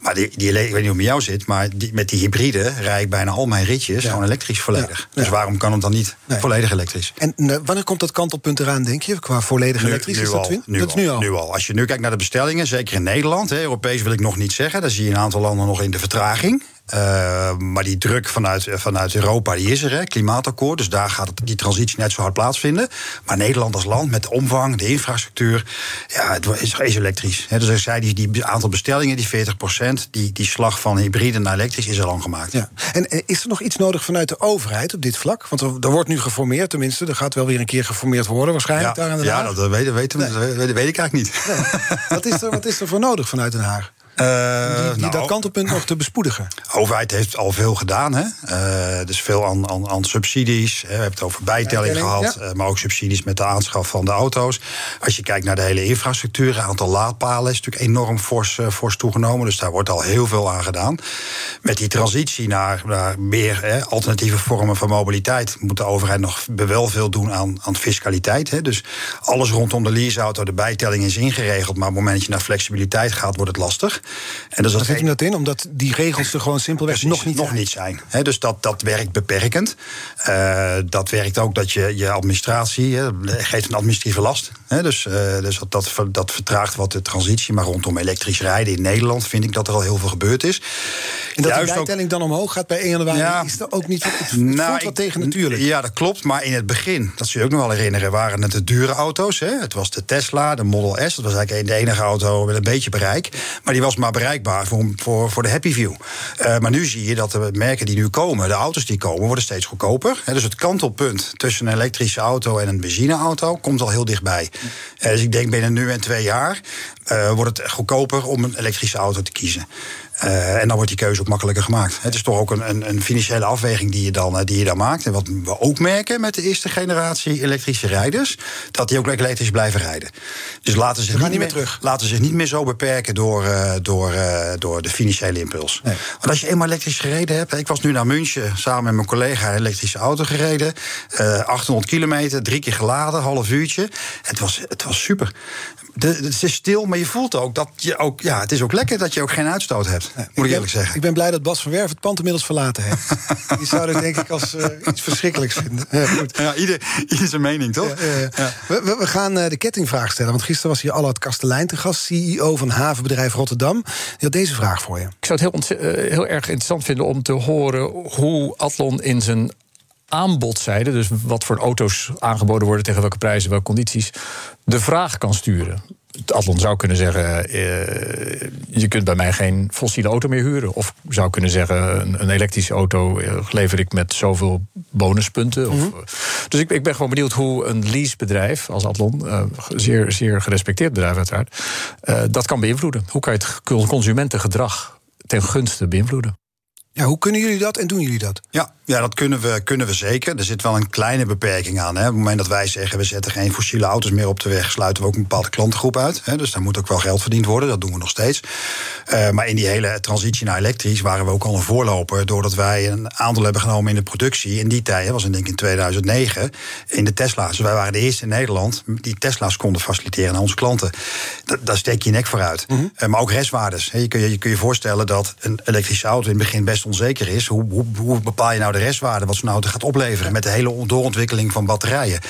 Maar die, die, ik weet niet hoe het met jou zit, maar die, met die hybride rij ik bijna al mijn ritjes gewoon elektrisch volledig. Ja. Dus waarom kan het dan niet Nee. volledig elektrisch? En eh, wanneer komt dat kantelpunt eraan, denk je? Qua volledig elektrisch? is dat, al, nu, dat nu al. nu al. Als je nu kijkt naar de bestellingen, zeker in Nederland, hè, Europees wil ik nog niet zeggen, daar zie je een aantal landen nog in de vertraging. Eh, maar die druk vanuit, vanuit Europa die is er, hè, klimaatakkoord. Dus daar gaat die transitie net zo hard plaatsvinden. Maar Nederland als land met de omvang, de infrastructuur, ja, het is, is elektrisch. Hè, dus ik zei, die, die aantal bestellingen, die 40% die, die slag van hybride naar elektrisch is al lang gemaakt. Ja. En eh, is er nog iets nodig vanuit de overheid op dit vlak? Want er, er wordt nu geformeerd, tenminste. Er gaat wel weer een keer geformeerd worden, waarschijnlijk. Ja, daar in Den ja dat, dat weet, weet ik eigenlijk niet. wat, is er, wat is er voor nodig vanuit Den Haag? Eh, Die, die nou, dat kantelpunt nog te bespoedigen. De overheid heeft al veel gedaan. Hè? Eh, dus veel aan, aan, aan subsidies. Hè. We hebben het over bijtelling, gehad. eh, maar ook subsidies met de aanschaf van de auto's. Als je kijkt naar de hele infrastructuur. Het aantal laadpalen is natuurlijk enorm fors, fors toegenomen. Dus daar wordt al heel veel aan gedaan. Met die transitie naar, naar meer hè, alternatieve vormen van mobiliteit. moet de overheid nog wel veel doen aan, aan fiscaliteit. Hè. Dus alles rondom de leaseauto, de bijtelling is ingeregeld. Maar op het moment dat je naar flexibiliteit gaat, wordt het lastig. En dus dat zit hem dat in? Omdat die regels er gewoon simpelweg Precies, nog niet nog zijn. niet zijn. Dus dat, dat werkt beperkend. Eh, dat werkt ook dat je je administratie hè, geeft een administratieve last. Dus eh, dus dat, dat, ver- dat vertraagt wat de transitie. Maar rondom elektrisch rijden in Nederland vind ik dat er al heel veel gebeurd is. En dat Juist ook- bijtelling dan omhoog gaat bij 1 januari, Ja. is er ook niet. Het, het Nou, ik- wat tegen natuurlijk. Ja, dat klopt. Maar in het begin, dat zul je ook nog wel herinneren, waren het de dure auto's. Hè? Het was de Tesla, de Model S. Dat was eigenlijk de enige auto met een beetje bereik. Maar die was maar bereikbaar voor, voor, voor de Happy View. Eh, maar nu zie je dat de merken die nu komen, de auto's die komen, worden steeds goedkoper. Dus het kantelpunt tussen een elektrische auto en een benzineauto komt al heel dichtbij. Eh, dus ik denk binnen nu en twee jaar eh, wordt het goedkoper om een elektrische auto te kiezen. Eh, en dan wordt die keuze ook makkelijker gemaakt. Het is toch ook een, een, een financiële afweging die je, dan, eh, die je dan maakt. En wat we ook merken met de eerste generatie elektrische rijders, dat die ook elektrisch blijven rijden. Dus laten ze, gaan niet meer meer terug. Laten zich niet meer zo beperken door, eh, door, door de financiële impuls. Nee. Want als je eenmaal elektrisch gereden hebt. Ik was nu naar München samen met mijn collega een elektrische auto gereden. eh 800 kilometer, drie keer geladen, half uurtje. Het was, het was super. De, het is stil, maar je voelt ook dat je ook. Ja, het is ook lekker dat je ook geen uitstoot hebt. moet ik eerlijk zeggen. Ik ben blij dat Bas van Werf het pand inmiddels verlaten heeft. Die zou dat denk ik als eh, iets verschrikkelijks vinden. Ja, goed. Ja, ieder, ieder zijn mening, toch? Ja, ja, ja. We, we- we gaan eh, de kettingvraag stellen. Want gisteren was hier Allard Kastelein te gast, CEO van havenbedrijf Rotterdam. Die had deze vraag voor je. Ik zou het heel, eh, heel erg interessant vinden om te horen hoe Atlon in zijn aanbodzijde, dus wat voor auto's aangeboden worden, tegen welke prijzen, welke condities, de vraag kan sturen. Het Atlon zou kunnen zeggen: eh, je kunt bij mij geen fossiele auto meer huren. Of zou kunnen zeggen: een, een elektrische auto eh, lever ik met zoveel bonuspunten. Of, eh, dus ik, ik ben gewoon benieuwd hoe een leasebedrijf als Atlon, eh, zeer, zeer gerespecteerd bedrijf uiteraard, eh, dat kan beïnvloeden. Hoe kan je het consumentengedrag ten gunste beïnvloeden? Ja, hoe kunnen jullie dat en doen jullie dat? Ja, ja dat kunnen we, kunnen we zeker. Er zit wel een kleine beperking aan. Hè. Op het moment dat wij zeggen... we zetten geen fossiele auto's meer op de weg... sluiten we ook een bepaalde klantengroep uit. Hè. Dus daar moet ook wel geld verdiend worden. Dat doen we nog steeds. Eh, maar in die hele transitie naar elektrisch... waren we ook al een voorloper... doordat wij een aandeel hebben genomen in de productie. In die tijd, dat was denk ik in 2009... in de Tesla's. Dus wij waren de eerste in Nederland... die Tesla's konden faciliteren aan onze klanten. Da- daar steek je je nek vooruit. Eh, maar ook restwaardes. Hè. Je, kun je, je kun je voorstellen dat een elektrische auto... in het begin best onzeker is. Hoe, hoe, hoe bepaal je nou de restwaarde... wat zo'n auto gaat opleveren... met de hele doorontwikkeling van batterijen.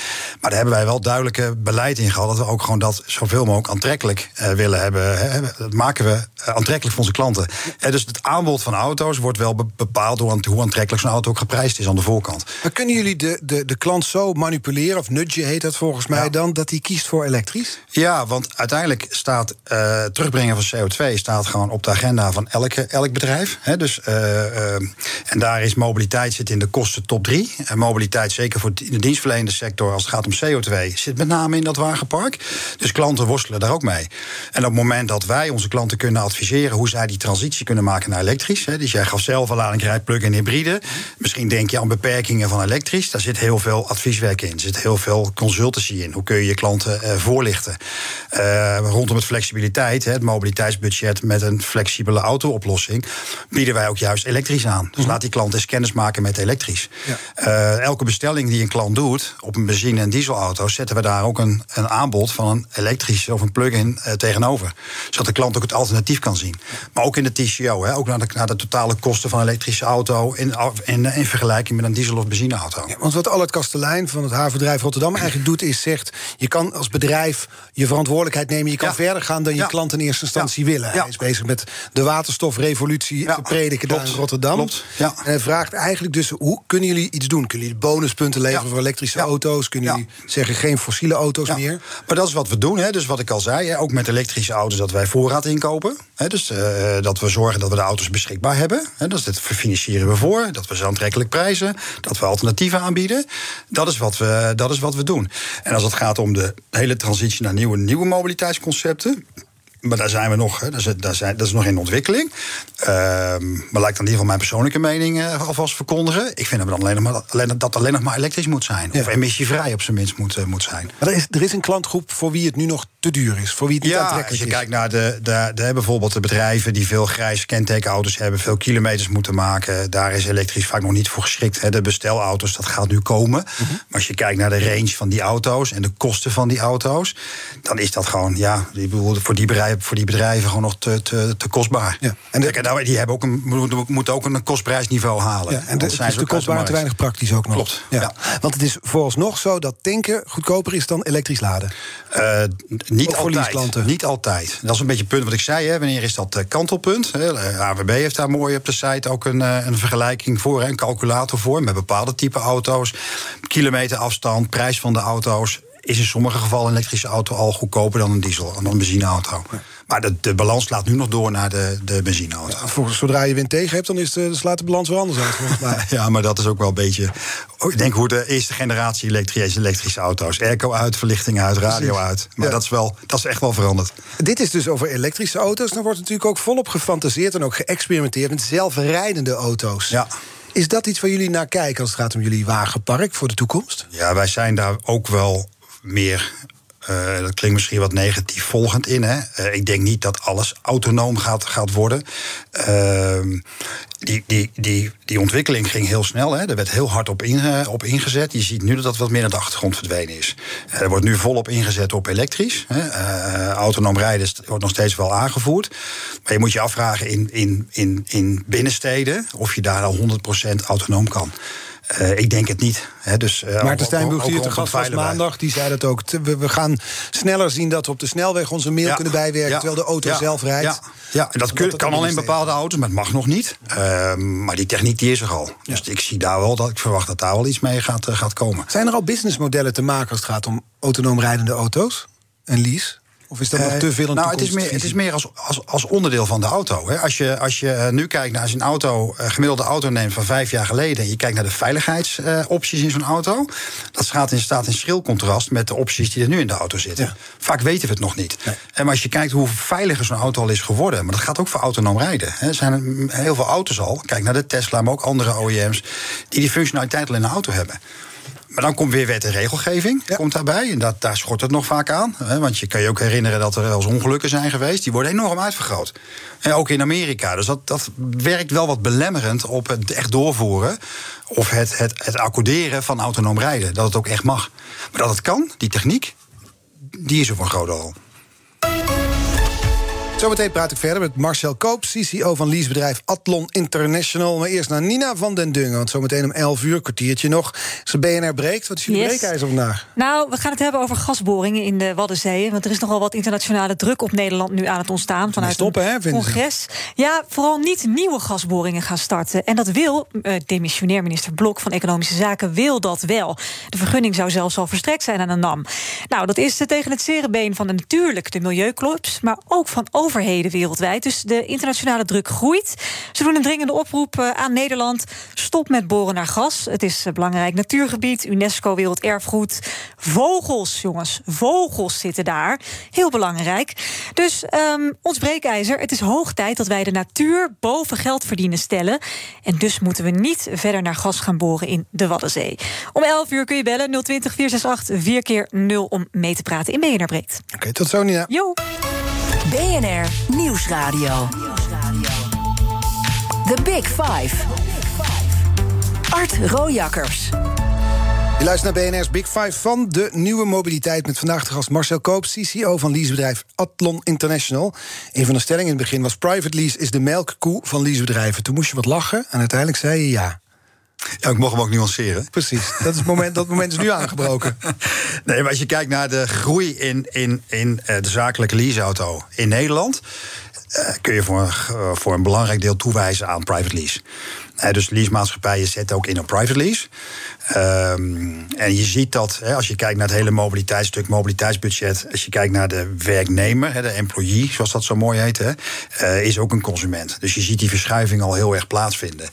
Maar daar hebben wij wel duidelijke beleid in gehad... dat we ook gewoon dat zoveel mogelijk aantrekkelijk eh, willen hebben. Dat maken we eh, aantrekkelijk voor onze klanten. Eh, dus het aanbod van auto's wordt wel be- bepaald... door hoe aantrekkelijk zo'n auto ook geprijsd is aan de voorkant. Maar kunnen jullie de, de, de klant zo manipuleren, of nudgen heet dat volgens mij Ja. dan, dat hij kiest voor elektrisch? Ja, want uiteindelijk staat eh, terugbrengen van CO2 staat gewoon op de agenda van elke, elk bedrijf. Hè, dus, en daar is mobiliteit zit in de kosten top 3. En mobiliteit, zeker voor de dienstverlenende sector, als het gaat om CO2, zit met name in dat wagenpark. Dus klanten worstelen daar ook mee. En op het moment dat wij onze klanten kunnen adviseren hoe zij die transitie kunnen maken naar elektrisch. Hè, dus jij gaf zelf al aan, ik rijd plug-in hybride. Misschien denk je aan beperkingen van elektrisch. Daar zit heel veel advieswerk in. Er zit heel veel consultancy in. Hoe kun je je klanten uh, voorlichten? Uh, rondom het flexibiliteit, hè, het mobiliteitsbudget met een flexibele auto-oplossing, bieden wij ook juist elektrisch aan. Dus mm. laat die klant eens kennis maken met elektrisch. Ja. Uh, elke bestelling die een klant doet op een benzine- en dieselauto, zetten we daar ook een, een aanbod van een elektrisch of een plug-in tegenover. Zodat de klant ook het alternatief kan zien. Maar ook in de TCO, hè, ook naar de, naar de totale kosten van een elektrische auto in, in, in vergelijking met een diesel- of benzineauto. Ja, want wat Albert Kastelein van het havenbedrijf Rotterdam eigenlijk doet, is zegt: je kan als bedrijf je verantwoordelijkheid nemen. Je kan verder gaan dan je klant in eerste instantie willen. Hij is bezig met de waterstofrevolutie te prediken daar in Rotterdam. Klopt. En hij vraagt eigenlijk dus: hoe kunnen jullie iets doen? Kunnen jullie bonuspunten leveren voor elektrische auto's? Kunnen jullie zeggen geen fossiele auto's meer? Maar dat is wat we doen. Hè. Dus wat ik al zei, hè, ook met elektrische auto's, dat wij voorraad inkopen. Hè. Dus uh, dat we zorgen dat we de auto's beschikbaar hebben. Hè. Dus dat financieren we voor. Dat we ze aantrekkelijk prijzen. Dat we alternatieven aanbieden. Dat is wat we, dat is wat we doen. En als het gaat om de hele transitie naar nieuwe, nieuwe mobiliteitsconcepten. Maar daar zijn we nog, hè, daar zijn, dat is nog in ontwikkeling. Uh, maar ik dan in ieder geval mijn persoonlijke mening uh, alvast verkondigen. Ik vind dat, dan alleen nog maar, alleen, dat alleen nog maar elektrisch moet zijn. Of emissievrij op zijn minst moet, uh, moet zijn. Maar er is, er is een klantgroep voor wie het nu nog te duur is. Voor wie het niet ja, aantrekkelijk is. Als je kijkt naar de, de, de, bijvoorbeeld de bedrijven die veel grijze kentekenauto's hebben, veel kilometers moeten maken. Daar is elektrisch vaak nog niet voor geschikt. Hè. De bestelauto's, dat gaat nu komen. Mhm. Maar als je kijkt naar de range van die auto's en de kosten van die auto's, dan is dat gewoon, ja, voor die bedrijven voor die bedrijven gewoon nog te, te, te kostbaar. Ja. En de, Kijk, nou, die hebben ook een, moeten ook een kostprijsniveau halen. Ja, en de, zijn het is te kostbaar en te weinig praktisch ook nog. Klopt. Ja. Want het is vooralsnog zo dat tanken goedkoper is dan elektrisch laden. Uh, niet altijd. Niet altijd. Dat is een beetje het punt wat ik zei. Hè. Wanneer is dat uh, kantelpunt? AWB heeft daar mooi op de site ook een, een vergelijking voor, een calculator voor. Met bepaalde type auto's. Kilometerafstand, prijs van de auto's is in sommige gevallen een elektrische auto al goedkoper dan een diesel, dan een benzineauto. Maar de, de balans slaat nu nog door naar de, de benzineauto. Ja, zodra je wind tegen hebt, dan is de, slaat de balans weer anders uit. Volgens mij. ja, maar dat is ook wel een beetje. Oh, ik denk hoe de eerste generatie elektrische, elektrische auto's. Airco uit, verlichting uit, radio uit. Maar dat, is wel, dat is echt wel veranderd. Dit is dus over elektrische auto's. Dan wordt natuurlijk ook volop gefantaseerd en ook geëxperimenteerd met zelfrijdende auto's. Ja. Is dat iets waar jullie naar kijken als het gaat om jullie wagenpark voor de toekomst? Ja, wij zijn daar ook wel meer uh, dat klinkt misschien wat negatief volgend in. Hè? Uh, ik denk niet dat alles autonoom gaat, gaat worden. Uh, die, die, die, die ontwikkeling ging heel snel. Hè? Er werd heel hard op, in, op ingezet. Je ziet nu dat dat wat meer naar de achtergrond verdwenen is. Er wordt nu volop ingezet op elektrisch. Hè? autonoom rijden wordt nog steeds wel aangevoerd. Maar je moet je afvragen in, in, in, in binnensteden of je daar al 100% autonoom kan. Uh, ik denk het niet. He, dus, uh, Maarten Stijnboeg, die te gast was maandag, die zei dat ook. We, we, gaan sneller zien dat we op de snelweg onze mail kunnen bijwerken... terwijl de auto zelf rijdt. Ja, en dat, kun, kan al in bepaalde auto's, maar het mag nog niet. Uh, maar die techniek die is er al. Dus ik zie daar wel dat ik verwacht dat daar wel iets mee gaat, uh, gaat komen. Zijn er al businessmodellen te maken als het gaat om autonoom rijdende auto's? En lease? Of is dat nog te veel een Nou, het is meer, het is meer als, als, als onderdeel van de auto. Hè. Als, je, als je nu kijkt naar een auto, een gemiddelde auto neemt van vijf jaar geleden... en je kijkt naar de veiligheidsopties in zo'n auto... dat staat in, staat in schril contrast met de opties die er nu in de auto zitten. Vaak weten we het nog niet. En als je kijkt hoe veiliger zo'n auto al is geworden... maar dat gaat ook voor autonoom rijden. Hè. Er zijn heel veel auto's al, kijk naar de Tesla, maar ook andere OEM's... die die functionaliteit al in de auto hebben. Maar dan komt weer wet en regelgeving komt daarbij. En dat, daar schort het nog vaak aan. Hè, want je kan je ook herinneren dat er wel eens ongelukken zijn geweest. Die worden enorm uitvergroot. En ook in Amerika. Dus dat, dat werkt wel wat belemmerend op het echt doorvoeren. Of het, het, het accorderen van autonoom rijden. Dat het ook echt mag. Maar dat het kan, die techniek, die is er van groot al. Zometeen praat ik verder met Marcel Koop, CCO van leasebedrijf Atlon International. Maar eerst naar Nina van den Dungen, want zometeen om 11 uur, kwartiertje nog. Als BNR breekt, wat is jullie yes. breekijzer vandaag? Nou, we gaan het hebben over gasboringen in de Waddenzeeën. Want er is nogal wat internationale druk op Nederland nu aan het ontstaan. Vanuit stoppen, hè, congres. Ze. Ja, vooral niet nieuwe gasboringen gaan starten. En dat wil, demissionair minister Blok van Economische Zaken wil dat wel. De vergunning zou zelfs al verstrekt zijn aan een NAM. Nou, dat is tegen het zere been van de, natuurlijk de milieuclubs, maar ook van over overheden wereldwijd. Dus de internationale druk groeit. Ze doen een dringende oproep eh, aan Nederland. Stop met boren naar gas. Het is een belangrijk natuurgebied, UNESCO Werelderfgoed. Vogels, jongens, vogels zitten daar. Heel belangrijk. Dus um, ons breekijzer, het is hoog tijd dat wij de natuur boven geld verdienen stellen. En dus moeten we niet verder naar gas gaan boren in de Waddenzee. Om 11 uur kun je bellen 020 468 4 keer 0 om mee te praten in BNR Breekt. Oké, tot zo Nina. Jo. BNR Nieuwsradio. The Big Five. Art Rojakkers. Je luistert naar BNR's Big Five van de nieuwe mobiliteit... met vandaag de gast Marcel Koop, CCO van leasebedrijf Athlon International. Een van de stellingen in het begin was... private lease is de melkkoe van leasebedrijven. Toen moest je wat lachen en uiteindelijk zei je ja. Ja, ik mocht hem ook nuanceren. Precies, dat, is het moment, dat moment is nu aangebroken. Nee, maar als je kijkt naar de groei in, in, in eh, de zakelijke leaseauto in Nederland... Uh, kun je voor, uh, voor een belangrijk deel toewijzen aan private lease. Dus leasemaatschappijen zetten ook in op private lease. Um, en je ziet dat, als je kijkt naar het hele mobiliteitsstuk, mobiliteitsbudget, als je kijkt naar de werknemer, de employee, zoals dat zo mooi heet, uh, is ook een consument. Dus je ziet die verschuiving al heel erg plaatsvinden.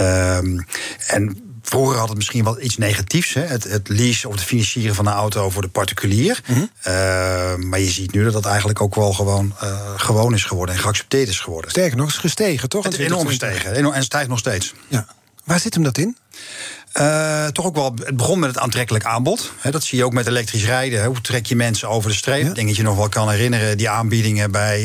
Um, en Vroeger had het misschien wel iets negatiefs. Hè? Het, het leasen of het financieren van een auto voor de particulier. Mm -hmm. uh, maar je ziet nu dat dat eigenlijk ook wel gewoon, uh, gewoon is geworden en geaccepteerd is geworden. Sterker nog, is gestegen, toch? Het is enorm gestegen en stijgt nog steeds. Ja. Waar zit hem dat in? Uh, toch ook wel, het begon met het aantrekkelijk aanbod. He, dat zie je ook met elektrisch rijden. Hoe trek je mensen over de streep? Ja. Ik denk dat je nog wel kan herinneren, die aanbiedingen bij,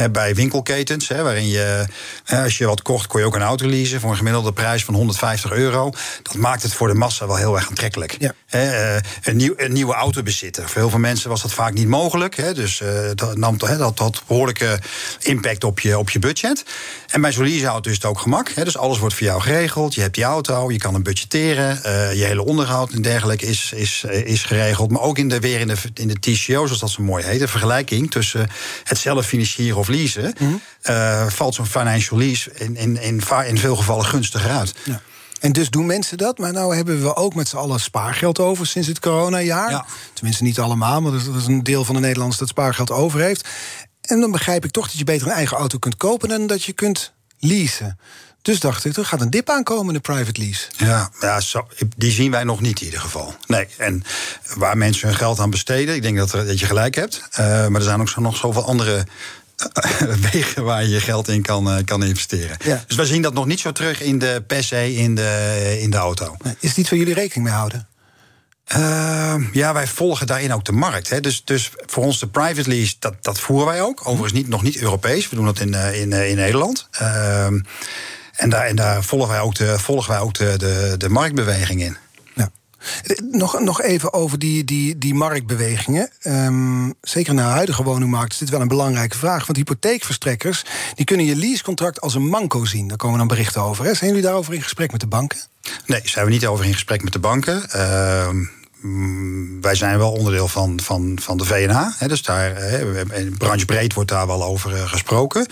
uh, bij winkelketens. He, waarin je, als je wat kocht, kon je ook een auto leasen voor een gemiddelde prijs van 150 euro. Dat maakt het voor de massa wel heel erg aantrekkelijk. Ja. He, een, nieuw, een, nieuwe auto bezitten. Voor heel veel mensen was dat vaak niet mogelijk. dus dat, nam, dat had behoorlijke impact op je, op je budget. En bij zo'n leaseauto is het ook gemak. dus alles wordt voor jou geregeld. Je hebt die auto, je kan hem budgetteren. Uh, je hele onderhoud en dergelijke is, is, is geregeld. Maar ook in de, weer in de, in de TCO, zoals dat zo mooi heet, de vergelijking tussen het zelf financieren of leasen, mm -hmm. uh, valt zo'n financial lease in, in, in, in veel gevallen gunstiger uit. Ja. En dus doen mensen dat. Maar nou hebben we ook met z'n allen spaargeld over sinds het coronajaar. Ja. Tenminste, niet allemaal, maar dat is een deel van de Nederlanders dat spaargeld over heeft. En dan begrijp ik toch dat je beter een eigen auto kunt kopen dan dat je kunt leasen. Dus dacht ik, er gaat een dip aankomen in de private lease. Ja, ja zo, die zien wij nog niet in ieder geval. Nee, en waar mensen hun geld aan besteden, ik denk dat, er, dat je gelijk hebt. Uh, maar er zijn ook zo, nog zoveel andere wegen waar je je geld in kan, uh, kan investeren. Ja. Dus wij zien dat nog niet zo terug in de per se in de, in de auto. Is het iets waar jullie rekening mee houden? Uh, ja, wij volgen daarin ook de markt. Hè. Dus, dus voor ons de private lease, dat, dat voeren wij ook. Overigens niet, nog niet Europees. We doen dat in, in, in Nederland. Uh, en daar, en daar volgen wij ook de, volgen wij ook de, de, de marktbeweging in. Ja. Nog, nog even over die, die, die marktbewegingen. Um, zeker in de huidige woningmarkt is dit wel een belangrijke vraag. Want hypotheekverstrekkers die kunnen je leasecontract als een manco zien. Daar komen dan berichten over. Hè? Zijn jullie daarover in gesprek met de banken? Nee, zijn we niet over in gesprek met de banken. Uh, wij zijn wel onderdeel van, van, van de VNA. Hè, dus daar, branchebreed wordt daar wel over uh, gesproken.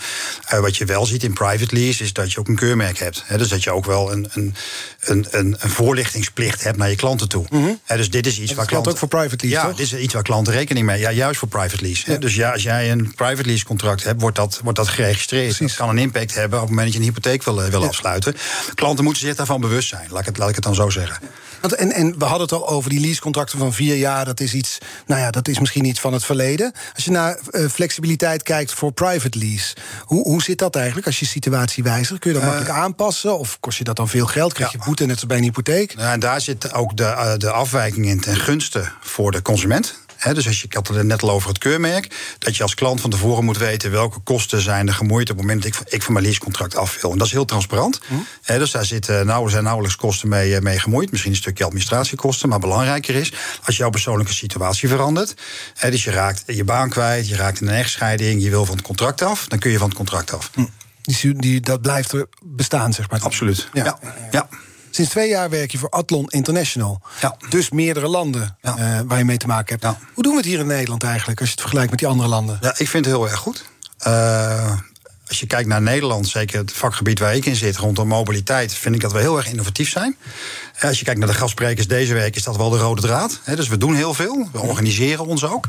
Uh, wat je wel ziet in private lease is dat je ook een keurmerk hebt. Hè, dus dat je ook wel een, een, een, een, voorlichtingsplicht hebt naar je klanten toe. Mm -hmm. hè, dus dit is iets dat waar klanten. ook voor private lease. Ja, toch? dit is iets waar klanten rekening mee. Ja, juist voor private lease. Ja. Dus ja, als jij een private lease contract hebt, wordt dat, wordt dat geregistreerd. Precies. Dat kan een impact hebben op het moment dat je een hypotheek wil, wil ja. afsluiten. Klanten moeten zich daarvan bewust zijn. Laat ik het, laat ik het dan zo zeggen. Want en, en we hadden het al over die leasecontracten van vier jaar. Dat is iets, nou ja, dat is misschien iets van het verleden. Als je naar uh, flexibiliteit kijkt voor private lease, hoe, hoe zit dat eigenlijk als je situatie wijzigt? Kun je dat uh, makkelijk aanpassen? Of kost je dat dan veel geld? Krijg je boete net als bij een hypotheek? Ja, en daar zit ook de, uh, de afwijking in ten gunste voor de consument. He, dus als je, ik had het net al over het keurmerk, dat je als klant van tevoren moet weten welke kosten zijn er gemoeid op het moment dat ik, ik van mijn leasecontract af wil. En dat is heel transparant. Hm. He, dus daar zitten nou, zijn nauwelijks kosten mee, mee gemoeid. Misschien een stukje administratiekosten, maar belangrijker is als jouw persoonlijke situatie verandert. He, dus je raakt je baan kwijt, je raakt in een echtscheiding, je wil van het contract af, dan kun je van het contract af. Hm. Die, die, dat blijft bestaan, zeg maar. Absoluut. ja. ja. ja. Sinds twee jaar werk je voor Athlon International. Ja. Dus meerdere landen ja. uh, waar je mee te maken hebt. Ja. Hoe doen we het hier in Nederland eigenlijk, als je het vergelijkt met die andere landen? Ja, ik vind het heel erg goed. Uh, als je kijkt naar Nederland, zeker het vakgebied waar ik in zit, rondom mobiliteit, vind ik dat we heel erg innovatief zijn. Als je kijkt naar de gastsprekers deze week, is dat wel de rode draad. Dus we doen heel veel. We organiseren ons ook.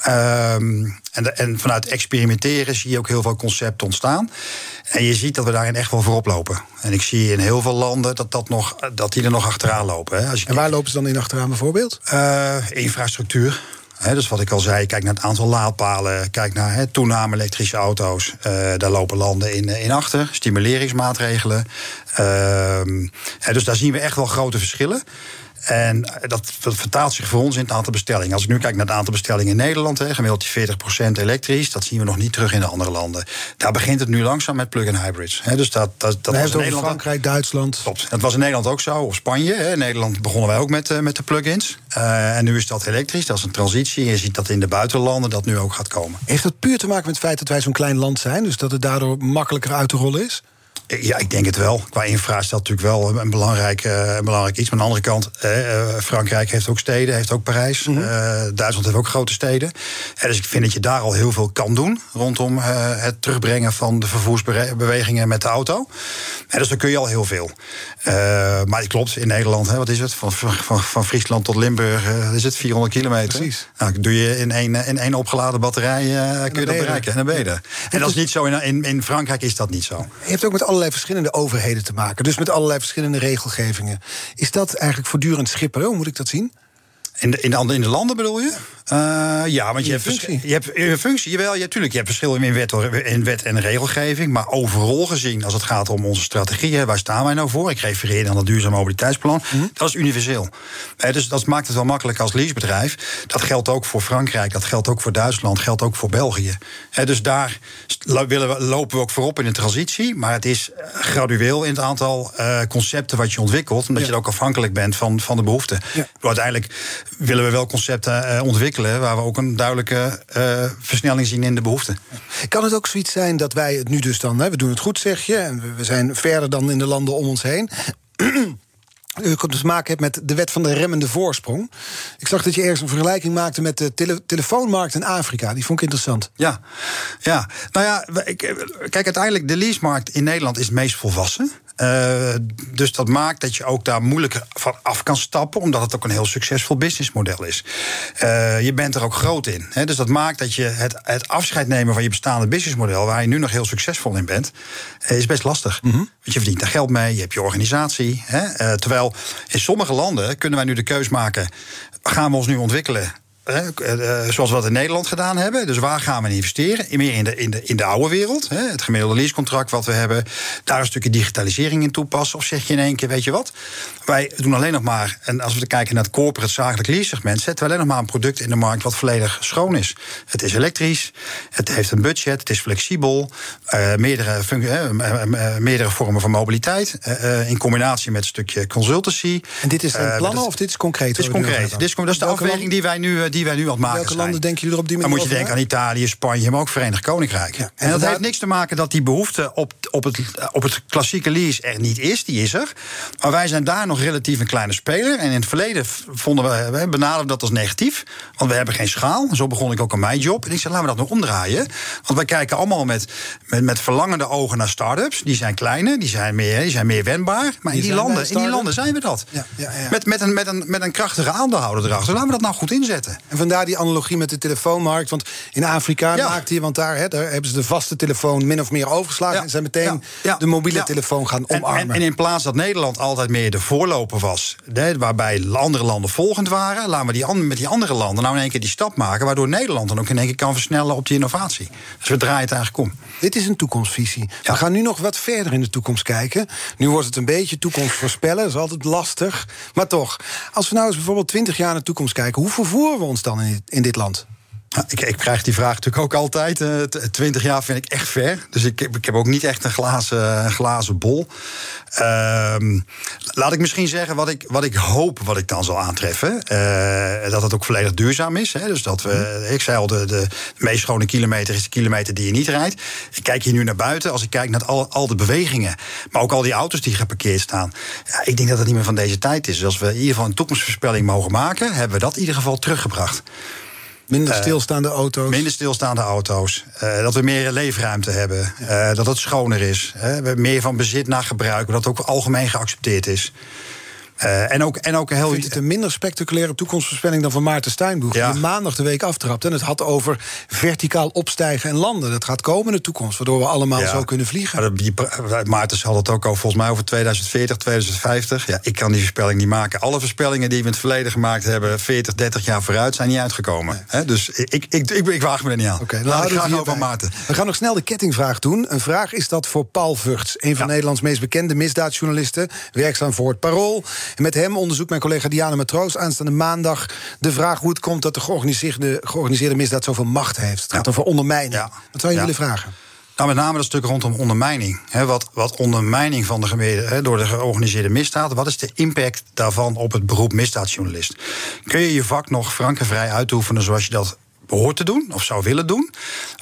Ehm, en, en vanuit experimenteren zie je ook heel veel concepten ontstaan. En je ziet dat we daarin echt wel voorop lopen. En ik zie in heel veel landen dat, dat, nog, dat die er nog achteraan lopen. Als je en waar lopen ze dan in achteraan bijvoorbeeld? Uh, infrastructuur. Dus wat ik al zei, kijk naar het aantal laadpalen, kijk naar he, toename elektrische auto's. Uh, daar lopen landen in, in achter, stimuleringsmaatregelen. Uh, dus daar zien we echt wel grote verschillen. En dat, vertaalt zich voor ons in het aantal bestellingen. Als ik nu kijk naar het aantal bestellingen in Nederland, hè, gemiddeld die 40% elektrisch, dat zien we nog niet terug in de andere landen. Daar begint het nu langzaam met plug-in hybrids. Hè, dus dat, dat, dat was in Nederland. Frankrijk, Duitsland. Klopt. Dat was in Nederland ook zo, of Spanje. Hè. In Nederland begonnen wij ook met, uh, met de plug-ins. Uh, en nu is dat elektrisch, dat is een transitie. Je ziet dat in de buitenlanden dat nu ook gaat komen. Heeft dat puur te maken met het feit dat wij zo'n klein land zijn, dus dat het daardoor makkelijker uit te rollen is? Ja, ik denk het wel. Qua infra is dat natuurlijk wel een belangrijk, uh, een belangrijk iets. Maar aan de andere kant, uh, Frankrijk heeft ook steden, heeft ook Parijs. Mm -hmm. uh, Duitsland heeft ook grote steden. dus ik vind dat je daar al heel veel kan doen rondom het terugbrengen van de vervoersbewegingen met de auto. dus daar kun je al heel veel. maar het klopt, in Nederland, hè, wat is het? Van, van, van Friesland tot Limburg is het 400 kilometer. Precies. Nou, doe je in één, in één opgeladen batterij, kun je dat bereiken. En dan ben je er. En dat is niet zo, in, in, in Frankrijk is dat niet zo. Je hebt ook met alle allerlei verschillende overheden te maken. Dus met allerlei verschillende regelgevingen. Is dat eigenlijk voortdurend schipperen? Hoe moet ik dat zien? In de, in de, in de landen bedoel je? Uh, ja, want je, hebt functie. je hebt een functie. Jawel, je, natuurlijk, je hebt verschillen in wet, in wet en regelgeving. Maar overal gezien, als het gaat om onze strategieën, waar staan wij nou voor? Ik refereer aan het duurzaam mobiliteitsplan. Mm Dat is universeel. He, dus dat maakt het wel makkelijk als leasebedrijf. Dat geldt ook voor Frankrijk, dat geldt ook voor Duitsland, geldt ook voor België. He, dus daar willen we, lopen we ook voorop in de transitie. Maar het is gradueel in het aantal uh, concepten wat je ontwikkelt. Omdat ja. je ook afhankelijk bent van, van de behoeften. Ja. Uiteindelijk willen we wel concepten uh, ontwikkelen waar we ook een duidelijke uh, versnelling zien in de behoeften. Kan het ook zoiets zijn dat wij het nu dus dan, hè, we doen het goed zeg je, en we zijn verder dan in de landen om ons heen. U dus maken hebt met de wet van de remmende voorsprong. Ik zag dat je ergens een vergelijking maakte met de tele telefoonmarkt in Afrika. Die vond ik interessant. Ja, ja. nou ja, kijk, uiteindelijk de leasemarkt in Nederland is het meest volwassen. Uh, dus dat maakt dat je ook daar moeilijker van af kan stappen, omdat het ook een heel succesvol businessmodel is. Uh, je bent er ook groot in. Hè? Dus dat maakt dat je het, het, afscheid nemen van je bestaande businessmodel, waar je nu nog heel succesvol in bent, is best lastig. Mm -hmm. Want je verdient daar geld mee, je hebt je organisatie. Hè? Uh, terwijl in sommige landen kunnen wij nu de keus maken: gaan we ons nu ontwikkelen? Eh, zoals we dat in Nederland gedaan hebben. Dus waar gaan we investeren? Meer in de, in de, in de oude wereld. Hè? Het gemiddelde leasecontract wat we hebben. Daar een stukje digitalisering in toepassen. Of zeg je in één keer, weet je wat? Wij doen alleen nog maar, en als we kijken naar het corporate zakelijk lease segment, zetten we alleen nog maar een product in de markt wat volledig schoon is. Het is elektrisch, het heeft een budget, het is flexibel, uh, meerdere, uh, meerdere vormen van mobiliteit. in combinatie met een stukje consultancy. En dit is een plannen of dit is concreet? Dit is concreet. Dit is, dat is de afweging die wij nu die wij nu aan het maken Welke landen denken jullie er op die manier Dan moet je denken aan Italië, Spanje, maar ook Verenigd Koninkrijk. Ja. En, dat heeft niks te maken dat die behoefte op, op, het, op het klassieke lease er niet is. Die is er. Maar wij zijn daar nog relatief een kleine speler. En in het verleden vonden we, we benaderden dat als negatief. Want we hebben geen schaal. Zo begon ik ook aan mijn job. En ik zei, laten we dat nog omdraaien. Want wij kijken allemaal met, met, met verlangende ogen naar start-ups. Die zijn kleiner, die zijn meer, die zijn meer wendbaar. Maar in die, landen, in die landen zijn we dat. Ja, ja, ja. Met, met, een, met, een, met een krachtige aandeelhouder erachter. Laten we dat nou goed inzetten. En vandaar die analogie met de telefoonmarkt. Want in Afrika ja. maakt hij, want daar, hè, daar hebben ze de vaste telefoon min of meer overgeslagen. En zijn meteen de mobiele telefoon gaan omarmen. En, en, in plaats dat Nederland altijd meer de voorloper was, hè, waarbij andere landen volgend waren, laten we die, met die andere landen nou in één keer die stap maken, waardoor Nederland dan ook in één keer kan versnellen op die innovatie. Dus we draaien het eigenlijk om. Dit is een toekomstvisie. We gaan nu nog wat verder in de toekomst kijken. Nu wordt het een beetje toekomst voorspellen, dat is altijd lastig. Maar toch, als we nou eens bijvoorbeeld 20 jaar naar de toekomst kijken, hoe vervoeren we ons dan in in dit land? Ik, ik, krijg die vraag natuurlijk ook altijd. Uh, Twintig jaar vind ik echt ver. Dus ik, ik heb ook niet echt een glazen, glazen bol. Uh, laat ik misschien zeggen wat ik, wat ik hoop wat ik dan zal aantreffen. Uh, dat het ook volledig duurzaam is. Hè? Dus dat we, mhm. ik zei al, de, de meest schone kilometer is de kilometer die je niet rijdt. Ik kijk hier nu naar buiten. Als ik kijk naar al, al de bewegingen. Maar ook al die auto's die geparkeerd staan. Ja, ik denk dat het niet meer van deze tijd is. Dus als we in ieder geval een toekomstvoorspelling mogen maken, hebben we dat in ieder geval teruggebracht. Minder stilstaande auto's. Minder stilstaande auto's. Uh, dat we meer leefruimte hebben. Uh, dat het schoner is. We meer van bezit naar gebruik. Dat ook algemeen geaccepteerd is. Uh, en ook, en ook heel... Vindt het een minder spectaculaire toekomstvoorspelling dan van Maarten Steinboeg? Ja. Die maandag de week aftrapt. En het had over verticaal opstijgen en landen. Dat gaat komen in de toekomst, waardoor we allemaal ja. zo kunnen vliegen. Maar die, Maarten had het ook al volgens mij over 2040, 2050. Ja, ik kan die voorspelling niet maken. Alle voorspellingen die we in het verleden gemaakt hebben, 40, 30 jaar vooruit, zijn niet uitgekomen. Nee. dus ik, ik, ik, ik, ik waag me er niet aan. Okay, Laat ik graag over Maarten. We gaan nog snel de kettingvraag doen. Een vraag is dat voor Paul Vugts, een van ja. Nederlands meest bekende misdaadjournalisten, werkzaam voor het Parool. En met hem onderzoekt mijn collega Diana Matroos aanstaande maandag de vraag hoe het komt dat de georganiseerde, georganiseerde misdaad zoveel macht heeft. Het gaat ja. over ondermijning. Ja. Wat zou je willen vragen? Nou, met name dat stuk rondom ondermijning. He, wat, wat ondermijning van de gemeente door de georganiseerde misdaad. Wat is de impact daarvan op het beroep misdaadjournalist? Kun je je vak nog frank en vrij uitoefenen zoals je dat behoort te doen of zou willen doen,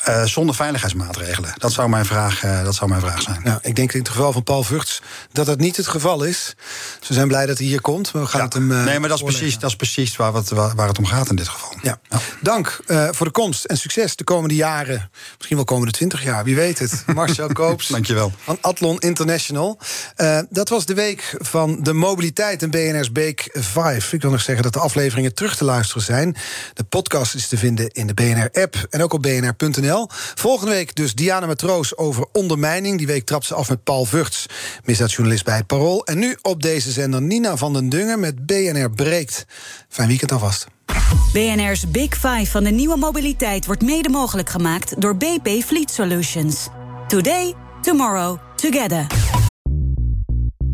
uh, zonder veiligheidsmaatregelen? Dat zou mijn vraag, uh, dat zou mijn vraag zijn. Nou, ik denk in het geval van Paul Vugts dat dat niet het geval is. Ze zijn blij dat hij hier komt. Maar we gaan ja. het hem. Uh, nee, maar dat is precies, dat is precies waar, het, waar, waar het om gaat in dit geval. Ja. ja. Dank voor de komst en succes de komende jaren. Misschien wel komende twintig jaar, wie weet het. Marcel Koops. Dankjewel. Van Athlon International. dat was de week van de mobiliteit en BNR's Beek 5. Ik wil nog zeggen dat de afleveringen terug te luisteren zijn. De podcast is te vinden in de BNR-app en ook op bnr.nl. Volgende week dus Diana Matroos over ondermijning. Die week trapt ze af met Paul Vugts, misdaadjournalist bij het Parool. En nu op deze zender Nina van den Dungen met BNR Breekt. Fijn weekend alvast. BNR's Big Five van de nieuwe mobiliteit wordt mede mogelijk gemaakt door BP Fleet Solutions. Today, tomorrow, together.